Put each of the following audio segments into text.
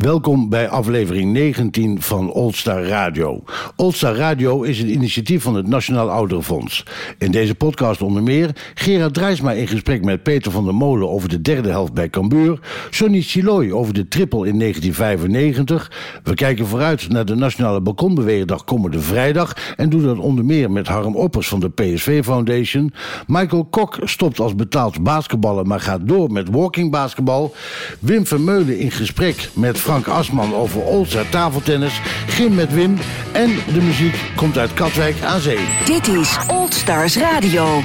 Welkom bij aflevering 19 van Oldstar Radio. Oldstar Radio is een initiatief van het Nationaal Ouderenfonds. In deze podcast onder meer Gerard Drijsma in gesprek met Peter van der Molen over de derde helft bij Cambuur, Sonny Siloy over de triple in 1995. We kijken vooruit naar de Nationale Balkonbeweerdag komende vrijdag en doen dat onder meer met Harm Oppers van de PSV Foundation. Michael Kok stopt als betaald basketballer, maar gaat door met walking basketbal. Wim Vermeulen in gesprek met Frank Asman over Oldstar tafeltennis. Gym met Wim. En de muziek komt uit Katwijk aan. Dit is Old Stars Radio.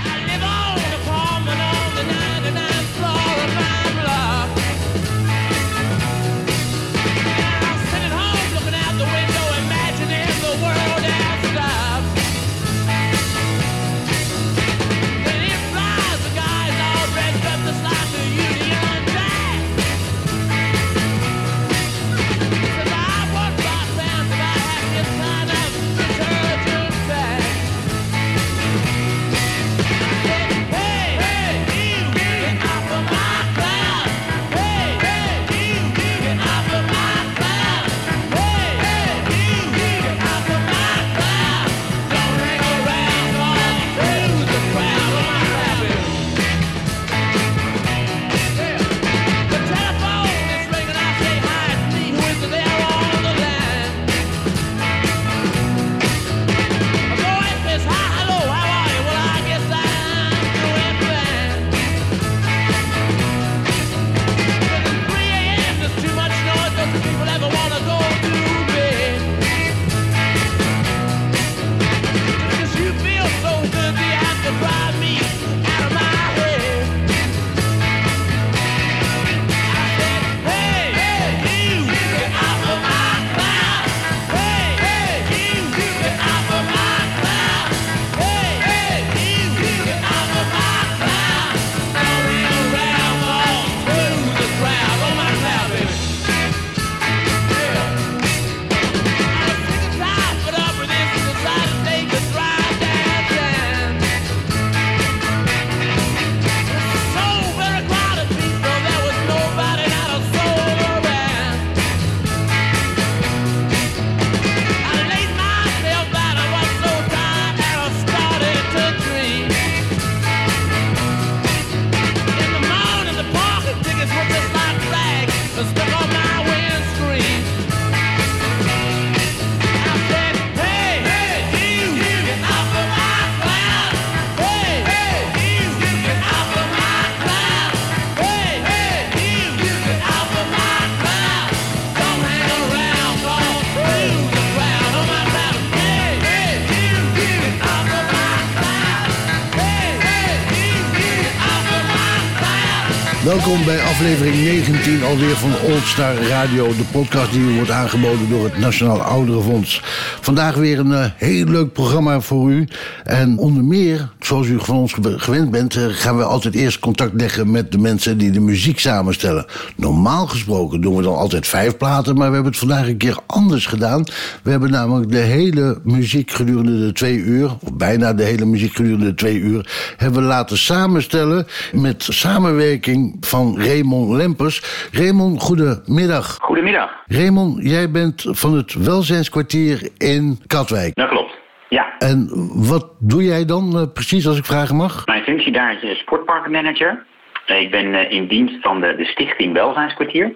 Welkom bij aflevering 19 alweer van Old Star Radio. De podcast die u wordt aangeboden door het Nationaal Ouderenfonds. Vandaag weer een uh, heel leuk programma voor u. En onder meer, zoals u van ons gewend bent... Uh, gaan we altijd eerst contact leggen met de mensen die de muziek samenstellen. Normaal gesproken doen we dan altijd vijf platen... maar we hebben het vandaag een keer anders gedaan. We hebben namelijk de hele muziek gedurende de twee uur... of bijna de hele muziek gedurende de twee uur... hebben we laten samenstellen met samenwerking van Raymond Lempers. Raymond, goedemiddag. Goedemiddag. Raymond, jij bent van het welzijnskwartier in Katwijk. Dat klopt. Ja. En wat doe jij dan uh, precies, als ik vragen mag? Mijn functie daar is sportparkmanager. Ik ben uh, in dienst van de, de stichting Welzijnskwartier.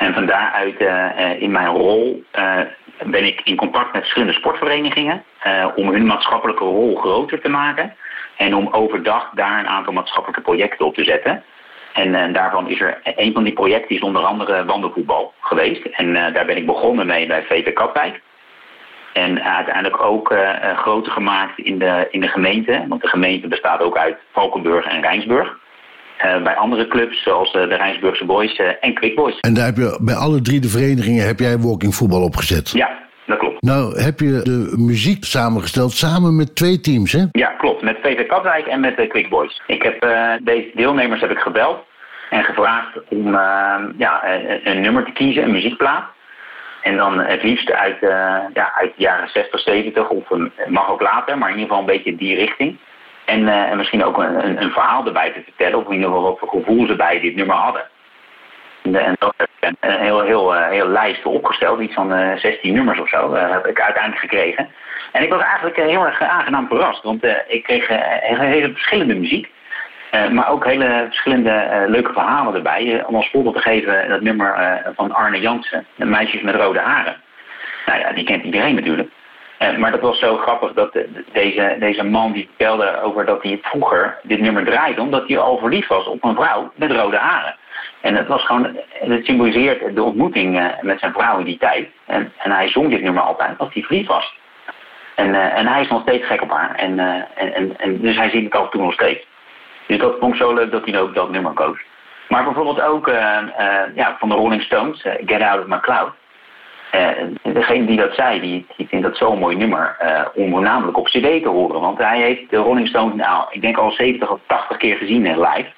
En van daaruit uh, in mijn rol ben ik in contact met verschillende sportverenigingen om hun maatschappelijke rol groter te maken. En om overdag daar een aantal maatschappelijke projecten op te zetten. En, daarvan is er een van die projecten is onder andere wandelvoetbal geweest. En daar ben ik begonnen mee bij VV Katwijk. En uiteindelijk ook groter gemaakt in de, in de gemeente. Want de gemeente bestaat ook uit Valkenburg en Rijnsburg. Uh, bij andere clubs zoals de Rijnsburgse Boys en Quick Boys. En daar heb je bij alle drie de verenigingen heb jij walking voetbal opgezet? Ja, dat klopt. Nou, heb je de muziek samengesteld samen met twee teams, hè? Ja, klopt. Met VV Katwijk en met de Quick Boys. Ik heb uh, deze deelnemers heb ik gebeld en gevraagd om uh, ja, een, een, nummer te kiezen, een muziekplaat. En dan het liefst uit, uh, ja, uit de jaren 60, 70 of een, mag ook later, maar in ieder geval een beetje die richting. En, en misschien ook een, een, verhaal erbij te vertellen, of in ieder geval wat gevoel ze bij dit nummer hadden. En dat heb ik een heel, heel, heel lijst opgesteld, iets van 16 nummers of zo, heb ik uiteindelijk gekregen. En ik was eigenlijk heel erg aangenaam verrast, want ik kreeg hele, hele verschillende muziek. maar ook hele verschillende leuke verhalen erbij. om als voorbeeld te geven dat nummer van Arne Jansen, de meisjes met rode haren. Nou ja, die kent iedereen natuurlijk. Uh, maar dat was zo grappig dat deze, deze man die vertelde over dat hij vroeger dit nummer draaide omdat hij al verliefd was op een vrouw met rode haren. En het was gewoon, het symboliseert de ontmoeting uh, met zijn vrouw in die tijd. En, en hij zong dit nummer altijd als hij verliefd was. En, uh, en hij is nog steeds gek op haar. En, en, en, dus hij zingt het af en toe nog steeds. Dus dat vond ik zo leuk dat hij ook dat nummer koos. Maar bijvoorbeeld ook ja, van de Rolling Stones, Get Out of My Cloud. Uh, degene die dat zei, die, die vindt dat zo'n mooi nummer uh, om voornamelijk op cd te horen. Want hij heeft de Rolling Stones, nou, ik denk al 70 of 80 keer gezien in live.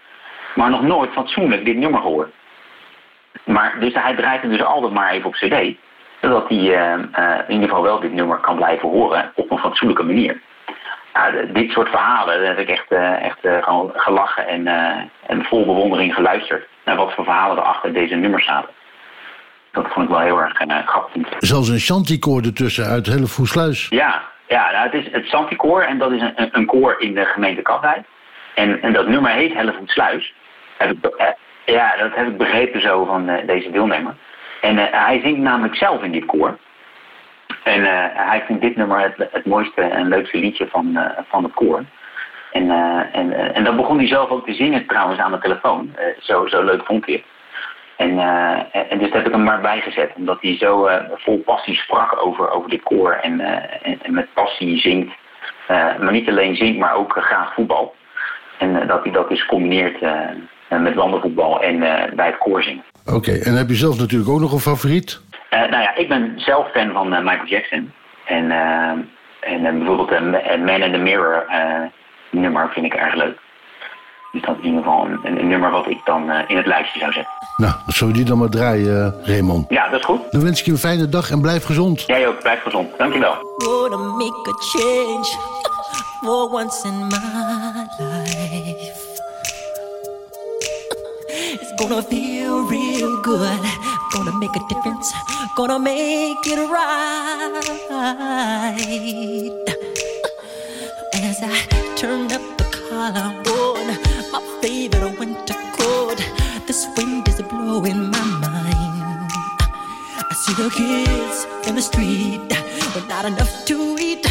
Maar nog nooit fatsoenlijk dit nummer gehoord. Maar, dus hij draait hem dus altijd maar even op cd. Zodat hij in ieder geval wel dit nummer kan blijven horen op een fatsoenlijke manier. Nou, dit soort verhalen, daar heb ik echt, echt gewoon gelachen en, en vol bewondering geluisterd. Naar wat voor verhalen er achter deze nummers zaten dat vond ik wel heel erg uh, grappig. Zelfs een chanticoor ertussen uit Hellevoetsluis. Ja, ja nou, het is het chanticoor en dat is een, een koor in de gemeente Katwijk. En, en dat nummer heet Hellevoetsluis. Heb ik, uh, ja, dat heb ik begrepen zo van uh, deze deelnemer. En hij zingt namelijk zelf in dit koor. En hij vindt dit nummer het, het mooiste en leukste liedje van, van het koor. En, en, en dat begon hij zelf ook te zingen trouwens aan de telefoon. zo, zo leuk vond hij het. En, uh, en dus heb ik hem maar bijgezet, omdat hij zo uh, vol passie sprak over, over dit koor en, uh, en, en, met passie zingt. maar niet alleen zingt, maar ook graag voetbal. En dat hij dat dus combineert met wandelvoetbal en bij het koor zingen. Oké, en heb je zelf natuurlijk ook nog een favoriet? nou ja, ik ben zelf fan van Michael Jackson. En, en bijvoorbeeld Man in the Mirror nummer vind ik erg leuk. Dus dat is in ieder geval een, een, nummer wat ik dan uh, in het lijstje zou zetten. Nou, zullen we die dan maar draaien, uh, Raymond? Ja, dat is goed. Dan wens ik je een fijne dag en blijf gezond. Jij ook, blijf gezond. Dankjewel. Gonna make a change for once in my life. It's gonna feel real good. Gonna make a difference. Gonna make it right. As I turn up the collar on my favorite winter coat. This wind is blowing my mind. I see the kids in the street with not enough to eat.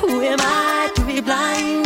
Who am I to be blind,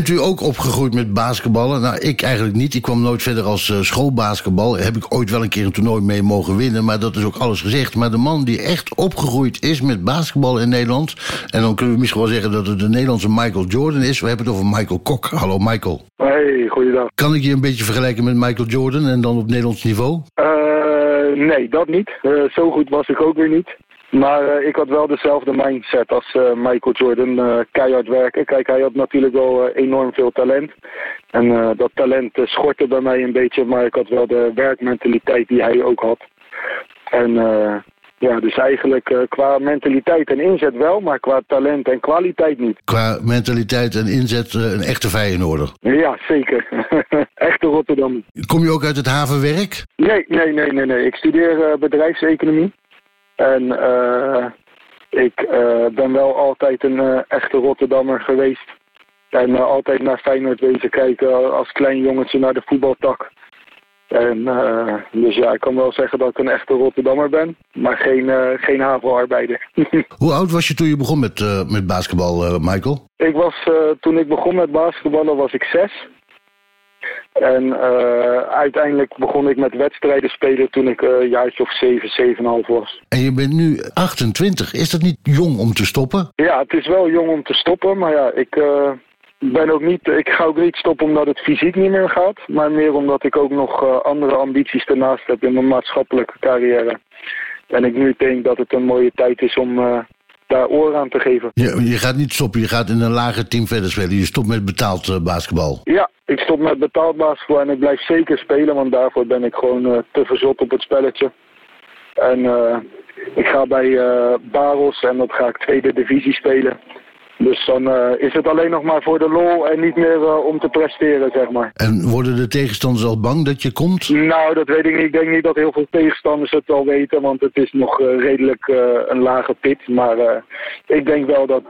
Bent u ook opgegroeid met basketballen? Nou, ik eigenlijk niet. Ik kwam nooit verder als eh, schoolbasketbal. Heb ik ooit wel een keer een toernooi mee mogen winnen, maar dat is ook alles gezegd. Maar de man die echt opgegroeid is met basketbal in Nederland... en dan kunnen we misschien wel zeggen dat het de Nederlandse Michael Jordan is. We hebben het over Michael Kok. Hallo Michael. Hey, goeiedag. Kan ik je een beetje vergelijken met Michael Jordan en dan op Nederlands niveau? Eh, nee, dat niet. Eh, zo goed was ik ook weer niet. Maar eh, ik had wel dezelfde mindset als eh, Michael Jordan. eh, keihard werken. Kijk, hij had natuurlijk wel enorm veel talent. En dat talent schortte bij mij een beetje. Maar ik had wel de werkmentaliteit die hij ook had. En ja, dus eigenlijk qua mentaliteit en inzet wel. Maar qua talent en kwaliteit niet. Qua mentaliteit en inzet een echte Feyenoorder. Ja, zeker. Echte Rotterdam. Kom je ook uit het havenwerk? Nee, nee, nee, nee, nee. Ik studeer bedrijfseconomie. En eh, ik eh, ben wel altijd een eh, echte Rotterdammer geweest. En altijd naar Feyenoord wezen kijken als klein jongetje naar de voetbaltak. En dus ja, ik kan wel zeggen dat ik een echte Rotterdammer ben, maar geen, eh geen havenarbeider. Hoe oud was je toen je begon met, met basketbal, Michael? ik was, toen ik begon met basketballen was ik zes. En eh, uiteindelijk begon ik met wedstrijden spelen toen ik eh, een jaartje of zeven, zeven en half was. En je bent nu 28. Is dat niet jong om te stoppen? Ja, het is wel jong om te stoppen, maar ja, ik eh, ben ook niet, ik ga ook niet stoppen omdat het fysiek niet meer gaat, maar meer omdat ik ook nog andere ambities ernaast heb in mijn maatschappelijke carrière. En ik nu denk dat het een mooie tijd is om daar oor aan te geven. Je, je gaat niet stoppen, je gaat in een lager team verder spelen. Je stopt met betaald eh, basketbal. Ja, ik stop met betaald basketbal en ik blijf zeker spelen, want daarvoor ben ik gewoon eh, te verzot op het spelletje. En eh, ik ga bij Baros en dat ga ik tweede divisie spelen. Dus dan eh, is het alleen nog maar voor de lol en niet meer eh, om te presteren, zeg maar. En worden de tegenstanders al bang dat je komt? Nou, dat weet ik niet. Ik denk niet dat heel veel tegenstanders het wel weten, want het is nog eh, redelijk een lage pit. Maar ik denk wel dat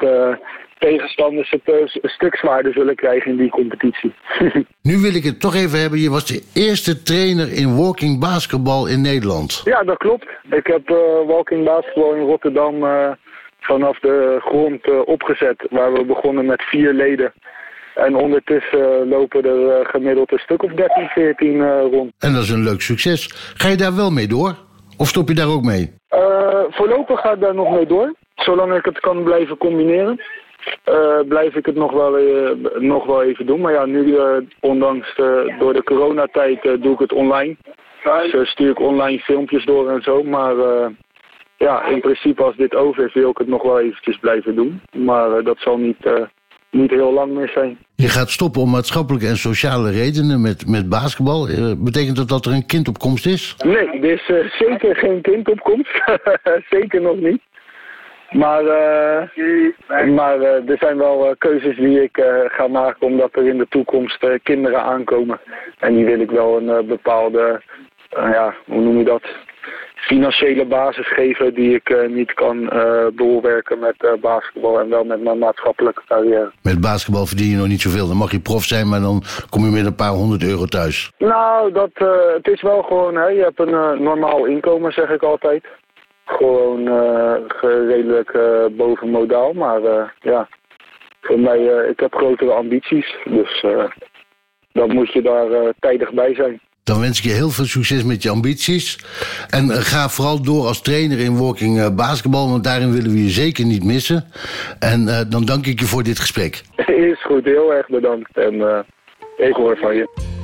tegenstanders het een stuk zwaarder zullen krijgen in die competitie. Nu wil ik het toch even hebben. Je was de eerste trainer in walking basketbal in Nederland. ja, dat klopt. Ik heb walking basketbal in Rotterdam vanaf de grond eh, opgezet, waar we begonnen met vier leden. En ondertussen eh, lopen er eh, gemiddeld een stuk of 13, 14 eh, rond. En dat is een leuk succes. Ga je daar wel mee door? Of stop je daar ook mee? Eh, voorlopig ga ik daar nog mee door. Zolang ik het kan blijven combineren, eh, blijf ik het nog wel, eh, nog wel even doen. Maar ja, nu, eh, ondanks door de coronatijd, eh, doe ik het online. Dus stuur ik online filmpjes door en zo. Maar eh, ja, in principe als dit over is, wil ik het nog wel eventjes blijven doen. Maar eh, dat zal niet, eh, niet heel lang meer zijn. Je gaat stoppen om maatschappelijke en sociale redenen met, met basketbal. Eh, betekent dat dat er een kind op komst is? Nee, er is zeker geen kindopkomst. zeker nog niet. Maar, maar er zijn wel keuzes die ik ga maken omdat er in de toekomst kinderen aankomen. En die wil ik wel een bepaalde, ja, hoe noem je dat, financiële basis geven die ik eh, niet kan eh doorwerken met eh, basketbal en wel met mijn maatschappelijke carrière. Met basketbal verdien je nog niet zoveel. Dan mag je prof zijn, maar dan kom je met een paar honderd euro thuis. Nou, dat, het is wel gewoon, hè, je hebt een normaal inkomen, zeg ik altijd. Gewoon ge- redelijk eh, boven modaal, maar ja, voor mij, ik heb grotere ambities, dus dan moet je daar tijdig bij zijn. Dan wens ik je heel veel succes met je ambities. En eh, ga vooral door als trainer in Working eh, Basketbal, want daarin willen we je zeker niet missen. En eh, dan dank ik je voor dit gesprek. is goed, heel erg bedankt en eh, ik hoor van je.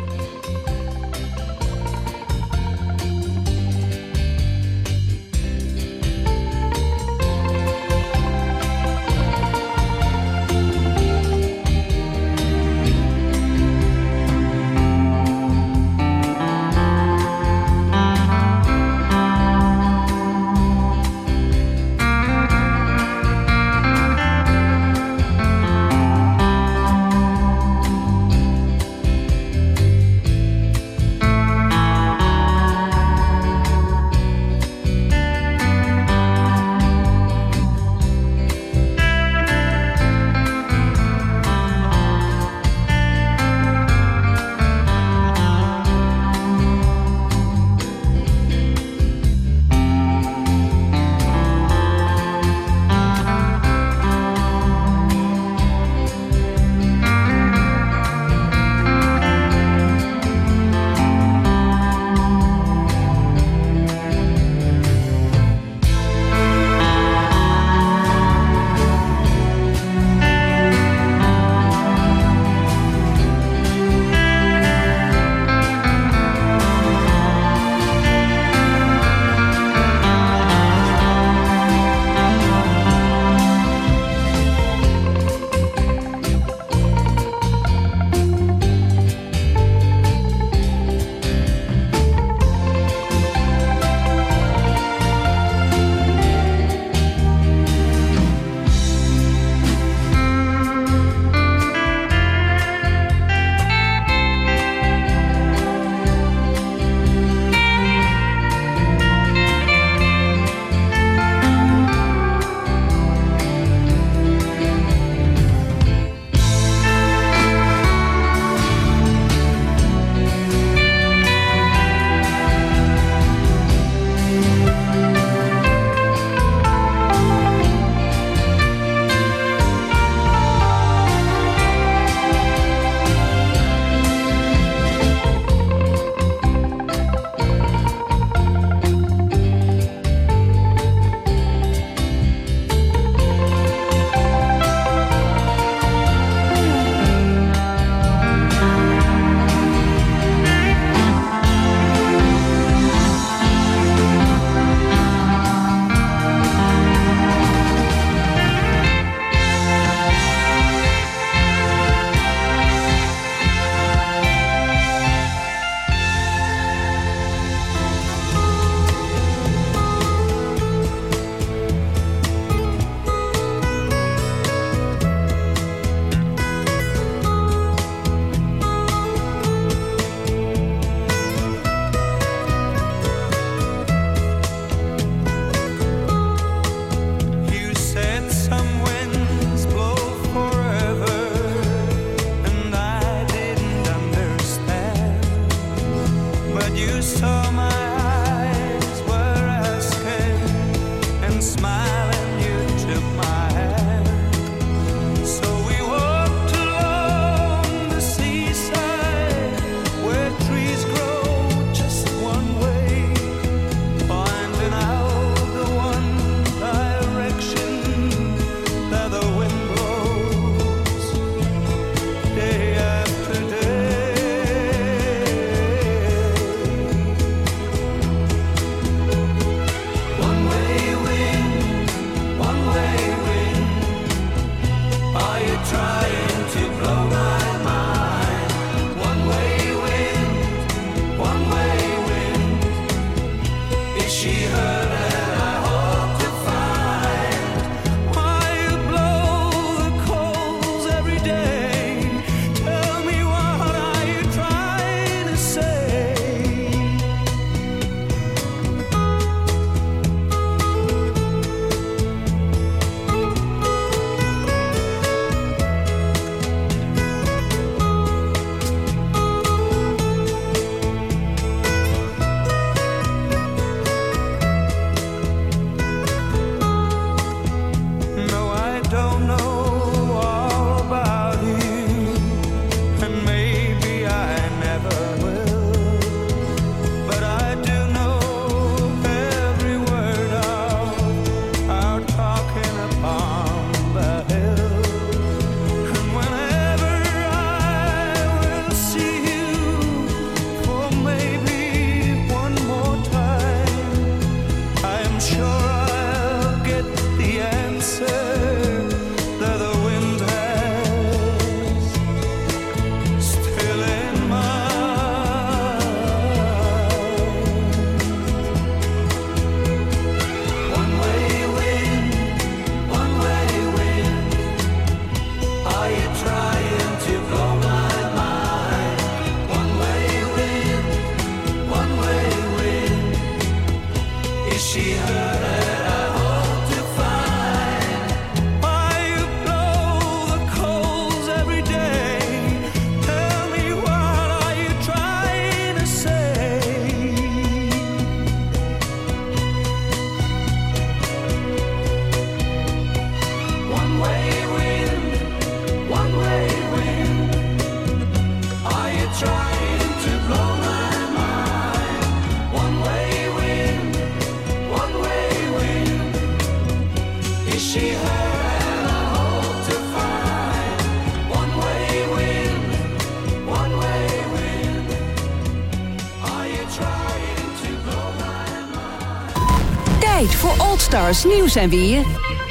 Stars nieuws en weer.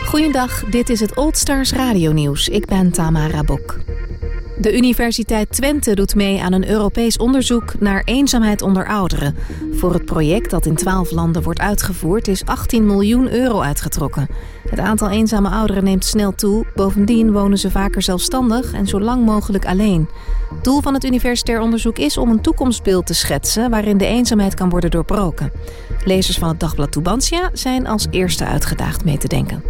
Goedendag, dit is het Old Stars Radio Nieuws. Ik ben Tamara Bok. De Universiteit Twente doet mee aan een Europees onderzoek naar eenzaamheid onder ouderen. Voor het project dat in 12 landen wordt uitgevoerd is 18 miljoen euro uitgetrokken. Het aantal eenzame ouderen neemt snel toe. Bovendien wonen ze vaker zelfstandig en zo lang mogelijk alleen. Doel van het universitair onderzoek is om een toekomstbeeld te schetsen waarin de eenzaamheid kan worden doorbroken. Lezers van het dagblad Tubantia zijn als eerste uitgedaagd mee te denken.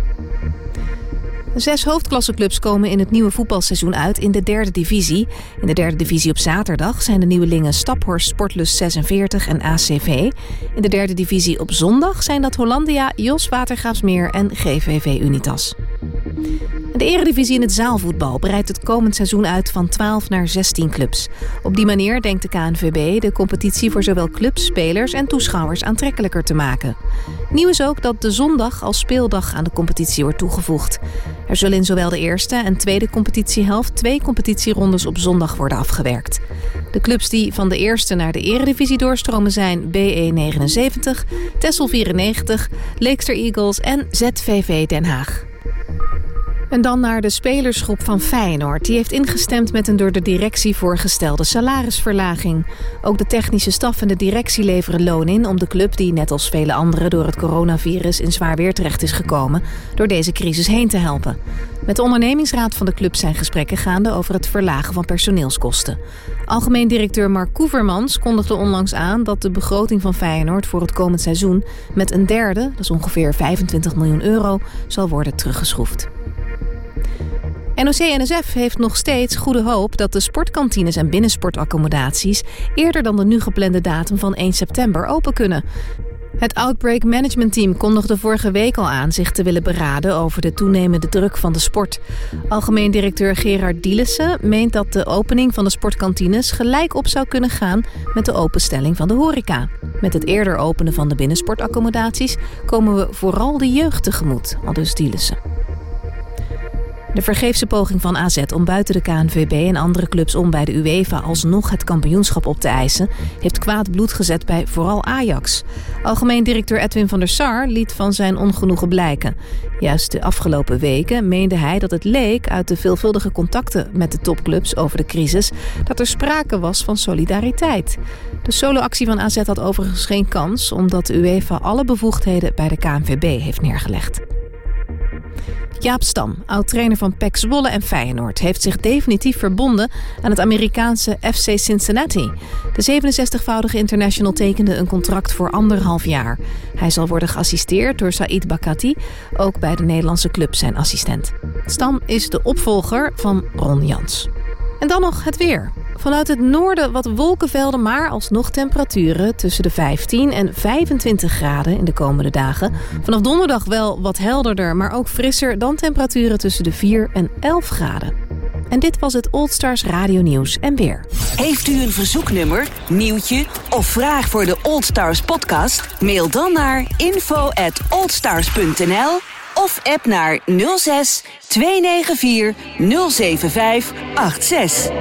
Zes hoofdklasseclubs komen in het nieuwe voetbalseizoen uit in de derde divisie. In de derde divisie op zaterdag zijn de nieuwelingen Staphorst Sportlust 46 en ACV. In de derde divisie op zondag zijn dat Hollandia, Jos Watergraafsmeer en GVV Unitas. De eredivisie in het zaalvoetbal breidt het komend seizoen uit van 12 naar 16 clubs. Op die manier denkt de KNVB de competitie voor zowel clubs, spelers en toeschouwers aantrekkelijker te maken. Nieuw is ook dat de zondag als speeldag aan de competitie wordt toegevoegd. Er zullen in zowel de eerste en tweede competitiehelft twee competitierondes op zondag worden afgewerkt. De clubs die van de eerste naar de eredivisie doorstromen zijn BE 79, Tessel 94, Leekster Eagles en ZVV Den Haag. En dan naar de spelersgroep van Feyenoord. Die heeft ingestemd met een door de directie voorgestelde salarisverlaging. Ook de technische staf en de directie leveren loon in... om de club die, net als vele anderen door het coronavirus... in zwaar weer terecht is gekomen, door deze crisis heen te helpen. Met de ondernemingsraad van de club zijn gesprekken gaande... over het verlagen van personeelskosten. Algemeen directeur Mark Koevermans kondigde onlangs aan... dat de begroting van Feyenoord voor het komend seizoen... met een derde, dat is ongeveer 25 miljoen euro, zal worden teruggeschroefd. NOC-NSF heeft nog steeds goede hoop dat de sportkantines en binnensportaccommodaties eerder dan de nu geplande datum van 1 september open kunnen. Het Outbreak Management Team kondigde vorige week al aan zich te willen beraden over de toenemende druk van de sport. Algemeen directeur Gerard Dielissen meent dat de opening van de sportkantines gelijk op zou kunnen gaan met de openstelling van de horeca. Met het eerder openen van de binnensportaccommodaties komen we vooral de jeugd tegemoet, aldus Dielissen. De vergeefse poging van AZ om buiten de KNVB en andere clubs om bij de UEFA alsnog het kampioenschap op te eisen, heeft kwaad bloed gezet bij vooral Ajax. Algemeen directeur Edwin van der Sar liet van zijn ongenoegen blijken. Juist de afgelopen weken meende hij dat het leek uit de veelvuldige contacten met de topclubs over de crisis dat er sprake was van solidariteit. De soloactie van AZ had overigens geen kans, omdat de UEFA alle bevoegdheden bij de KNVB heeft neergelegd. Jaap Stam, oud-trainer van PEC Zwolle en Feyenoord... heeft zich definitief verbonden aan het Amerikaanse FC Cincinnati. De 67-voudige international tekende een contract voor anderhalf jaar. Hij zal worden geassisteerd door Said Bakati, ook bij de Nederlandse club zijn assistent. Stam is de opvolger van Ron Jans. En dan nog het weer. Vanuit het noorden wat wolkenvelden, maar alsnog temperaturen tussen de 15 en 25 graden in de komende dagen. Vanaf donderdag wel wat helderder, maar ook frisser dan temperaturen tussen de 4 en 11 graden. En dit was het Old Stars Radio Nieuws en weer. Heeft u een verzoeknummer, nieuwtje of vraag voor de Old Stars podcast? Mail dan naar info at oldstars.nl of app naar 06 294 075 86.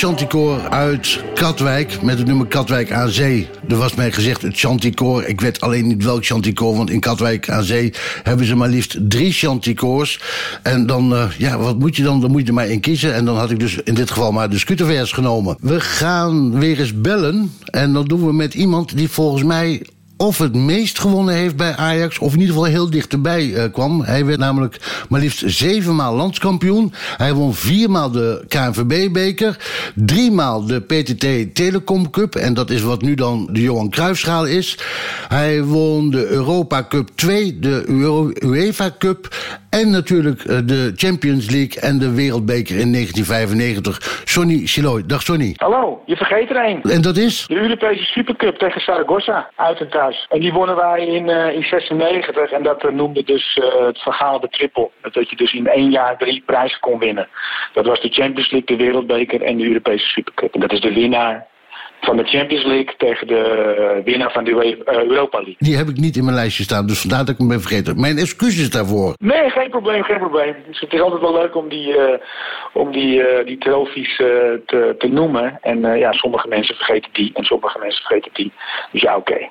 Chanticoor uit Katwijk met het nummer Katwijk aan Zee. Er was mij gezegd het chanticoor. Ik weet alleen niet welk chanticoor, want in Katwijk aan Zee hebben ze maar liefst drie chanticoors. En dan, uh, ja, wat moet je dan? Dan moet je er maar in kiezen. En dan had ik dus in dit geval maar de scootervers genomen. We gaan weer eens bellen. En dan doen we met iemand die volgens mij of het meest gewonnen heeft bij Ajax, of in ieder geval heel dichterbij uh, kwam. Hij werd namelijk maar liefst zevenmaal landskampioen. Hij won viermaal de KNVB-beker, driemaal de PTT Telecom Cup, en dat is wat nu dan de Johan Cruijffschaal is. Hij won de Europa Cup 2, de UEFA Cup en natuurlijk uh, de Champions League en de Wereldbeker in 1995. Sonny Siloy. Dag Sonny. Hallo, je vergeet er een. En dat is? De Europese Supercup tegen Saragossa, uit en thuis. En die wonnen wij in, uh, in 96 en dat uh, noemde dus uh, het verhaal de triple. Dat je dus in één jaar drie prijzen kon winnen. Dat was de Champions League, de Wereldbeker en de Europese Supercup. En dat is de winnaar van de Champions League tegen de winnaar van de Europa League. Die heb ik niet in mijn lijstje staan, dus vandaar dat ik hem ben vergeten. Mijn excuses daarvoor. Nee, geen probleem, geen probleem. Dus het is altijd wel leuk om die, uh, om die, uh, die trofies uh, te, te noemen. En ja, sommige mensen vergeten die en sommige mensen vergeten die. Dus ja, oké. Okay.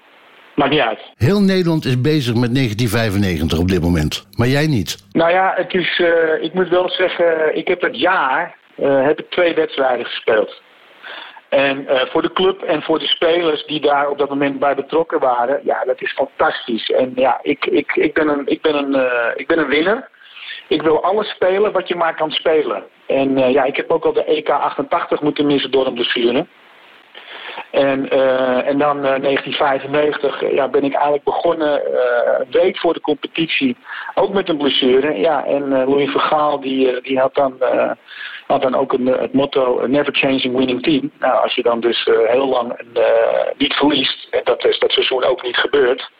Maakt niet uit. Heel Nederland is bezig met 1995 op dit moment. Maar jij niet. Nou ja, het is, ik moet wel zeggen, ik heb het jaar heb ik twee wedstrijden gespeeld. En uh, voor de club en voor de spelers die daar op dat moment bij betrokken waren, ja, dat is fantastisch. En ja, ik, ik, ik, ben, een, ik, ben, een, uh, ik ben een winnaar. Ik wil alles spelen wat je maar kan spelen. En uh, ja, ik heb ook al de EK 88 moeten missen door een blessure. En, en dan uh, 1995 ja, ben ik eigenlijk begonnen, een week voor de competitie, ook met een blessure. Ja, en Louis Vergaal die, die had dan had dan ook een, het motto Never Changing Winning Team. Nou, als je dan dus uh, heel lang uh, niet verliest, en dat is dat seizoen ook niet gebeurd.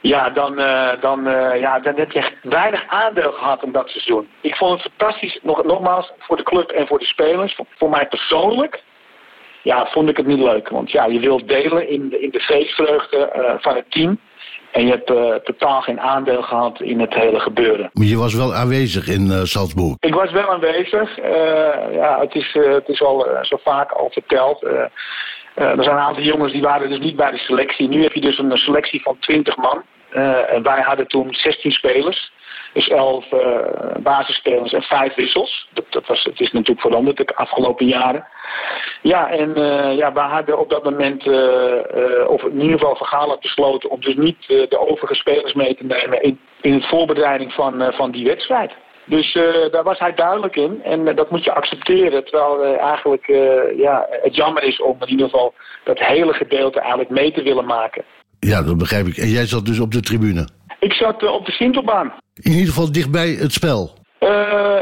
Ja, dan, dan, ja, dan heb je echt weinig aandeel gehad in dat seizoen. Ik vond het fantastisch, nog, nogmaals, voor de club en voor de spelers. Voor, mij persoonlijk ja, vond ik het niet leuk. Want ja, je wilt delen in in de feestvreugde van het team. En je hebt uh, totaal geen aandeel gehad in het hele gebeuren. Maar je was wel aanwezig in uh, Salzburg? Ik was wel aanwezig. Uh, ja, het is, het is al zo vaak al verteld. er zijn een aantal jongens die waren dus niet bij de selectie. Nu heb je dus een selectie van 20 man. En wij hadden toen 16 spelers. Dus 11 basisspelers en 5 wissels. Dat, dat was, het is natuurlijk veranderd de afgelopen jaren. Ja, en uh, ja, we hadden op dat moment, of in ieder geval Vergaal had besloten om dus niet de overige spelers mee te nemen in, in het voorbereiding van, van die wedstrijd. Dus daar was hij duidelijk in en dat moet je accepteren. Terwijl eigenlijk ja, het jammer is om in ieder geval dat hele gedeelte eigenlijk mee te willen maken. Ja, dat begrijp ik. En jij zat dus op de tribune? Ik zat op de Sintelbaan. In ieder geval dichtbij het spel?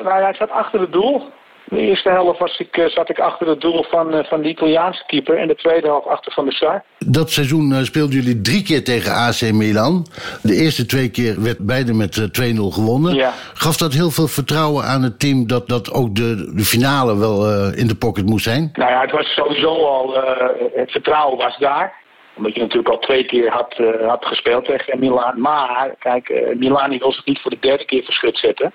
nou ja, ik zat achter het doel. De eerste helft was ik, zat ik achter het doel van, van de Italiaanse keeper en de tweede helft achter van de Sar. Dat seizoen speelden jullie drie keer tegen AC Milan. De eerste twee keer werd beide met 2-0 gewonnen. Ja. Gaf dat heel veel vertrouwen aan het team dat, dat ook de, de finale wel uh, in de pocket moest zijn? Nou ja, het was sowieso al, uh, het vertrouwen was daar omdat je natuurlijk al twee keer had, uh, had gespeeld tegen Milan. Maar, kijk, uh, Milan wil zich niet voor de derde keer verschut zetten.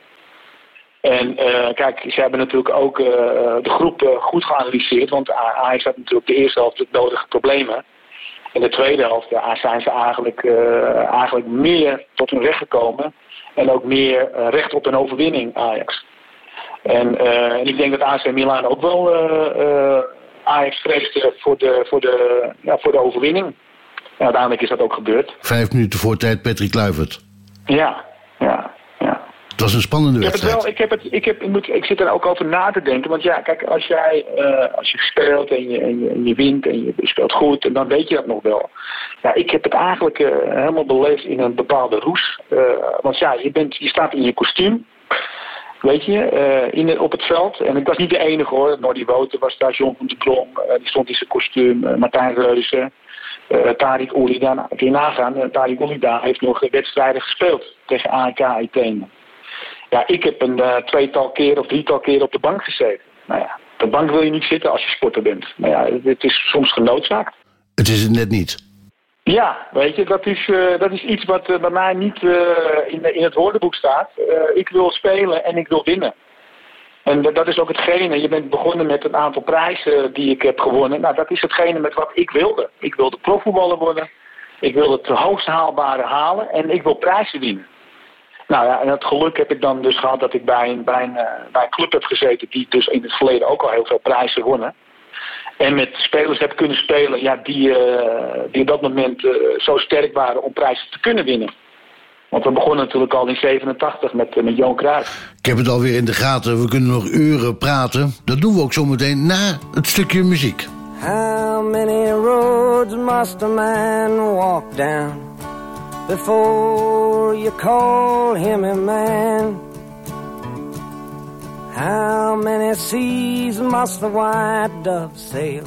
En uh, kijk, ze hebben natuurlijk ook de groep goed geanalyseerd. Want Ajax had natuurlijk de eerste helft de nodige problemen. In de tweede helft ja, zijn ze eigenlijk, eigenlijk meer tot hun recht gekomen. En ook meer recht op een overwinning, Ajax. En, en ik denk dat AC Milan ook wel Ajax vreesde voor de, voor de, ja, voor de overwinning. En uiteindelijk is dat ook gebeurd. Vijf minuten voor tijd Patrick Kluivert. Ja, ja, ja. Het was een spannende ik heb het wedstrijd. wel, ik, heb het, ik, heb, ik, moet, ik zit er ook over na te denken. Want ja, kijk, als jij uh, als je speelt en je, en, je, en je wint en je speelt goed, en dan weet je dat nog wel. Ja, ik heb het eigenlijk uh, helemaal beleefd in een bepaalde roes. Uh, want ja, je, bent, je staat in je kostuum. Weet je, uh, in, op het veld. En ik was niet de enige hoor. Nordi Wouten was daar, John van de Klom. Uh, die stond in zijn kostuum. Uh, Martijn Reuzen. Tariq Oulida. Kun je nagaan. Tariq Oulida heeft nog wedstrijden gespeeld tegen AEK Athene. Ja, ik heb een tweetal keer of drietal keer op de bank gezeten. Nou ja, op de bank wil je niet zitten als je sporter bent. Nou ja, het is soms genoodzaakt. Het is het net niet. Ja, weet je, dat is, uh, dat is iets wat uh, bij mij niet uh, in, in het woordenboek staat. ik wil spelen en ik wil winnen. En dat is ook hetgene, je bent begonnen met een aantal prijzen die ik heb gewonnen. Nou, dat is hetgene met wat ik wilde. Ik wilde profvoetballer worden. Ik wilde het hoogst haalbare halen en ik wil prijzen winnen. Nou ja, en het geluk heb ik dan dus gehad dat ik bij een, bij een, eh, bij een club heb gezeten die dus in het verleden ook al heel veel prijzen wonnen. En met spelers heb kunnen spelen ja, die, eh, die op dat moment eh, zo sterk waren om prijzen te kunnen winnen. Want we begonnen natuurlijk al in 87 met, eh, met Johan Cruijff. Ik heb het alweer in de gaten, we kunnen nog uren praten. Dat doen we ook zometeen na het stukje muziek. How many roads must a man walk down before you call him a man? How many seas must the white dove sail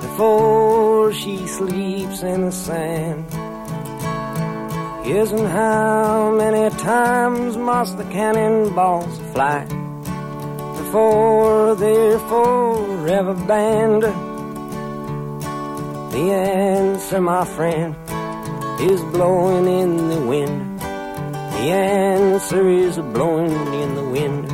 before she sleeps in the sand? And how many times must the cannonballs fly before they're forever banned? The answer, my friend, is blowing in the wind. The answer is blowing in the wind.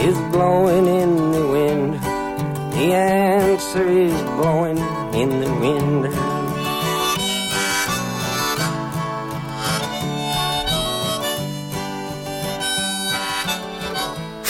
is blowing in the wind. The answer is blowing in the wind.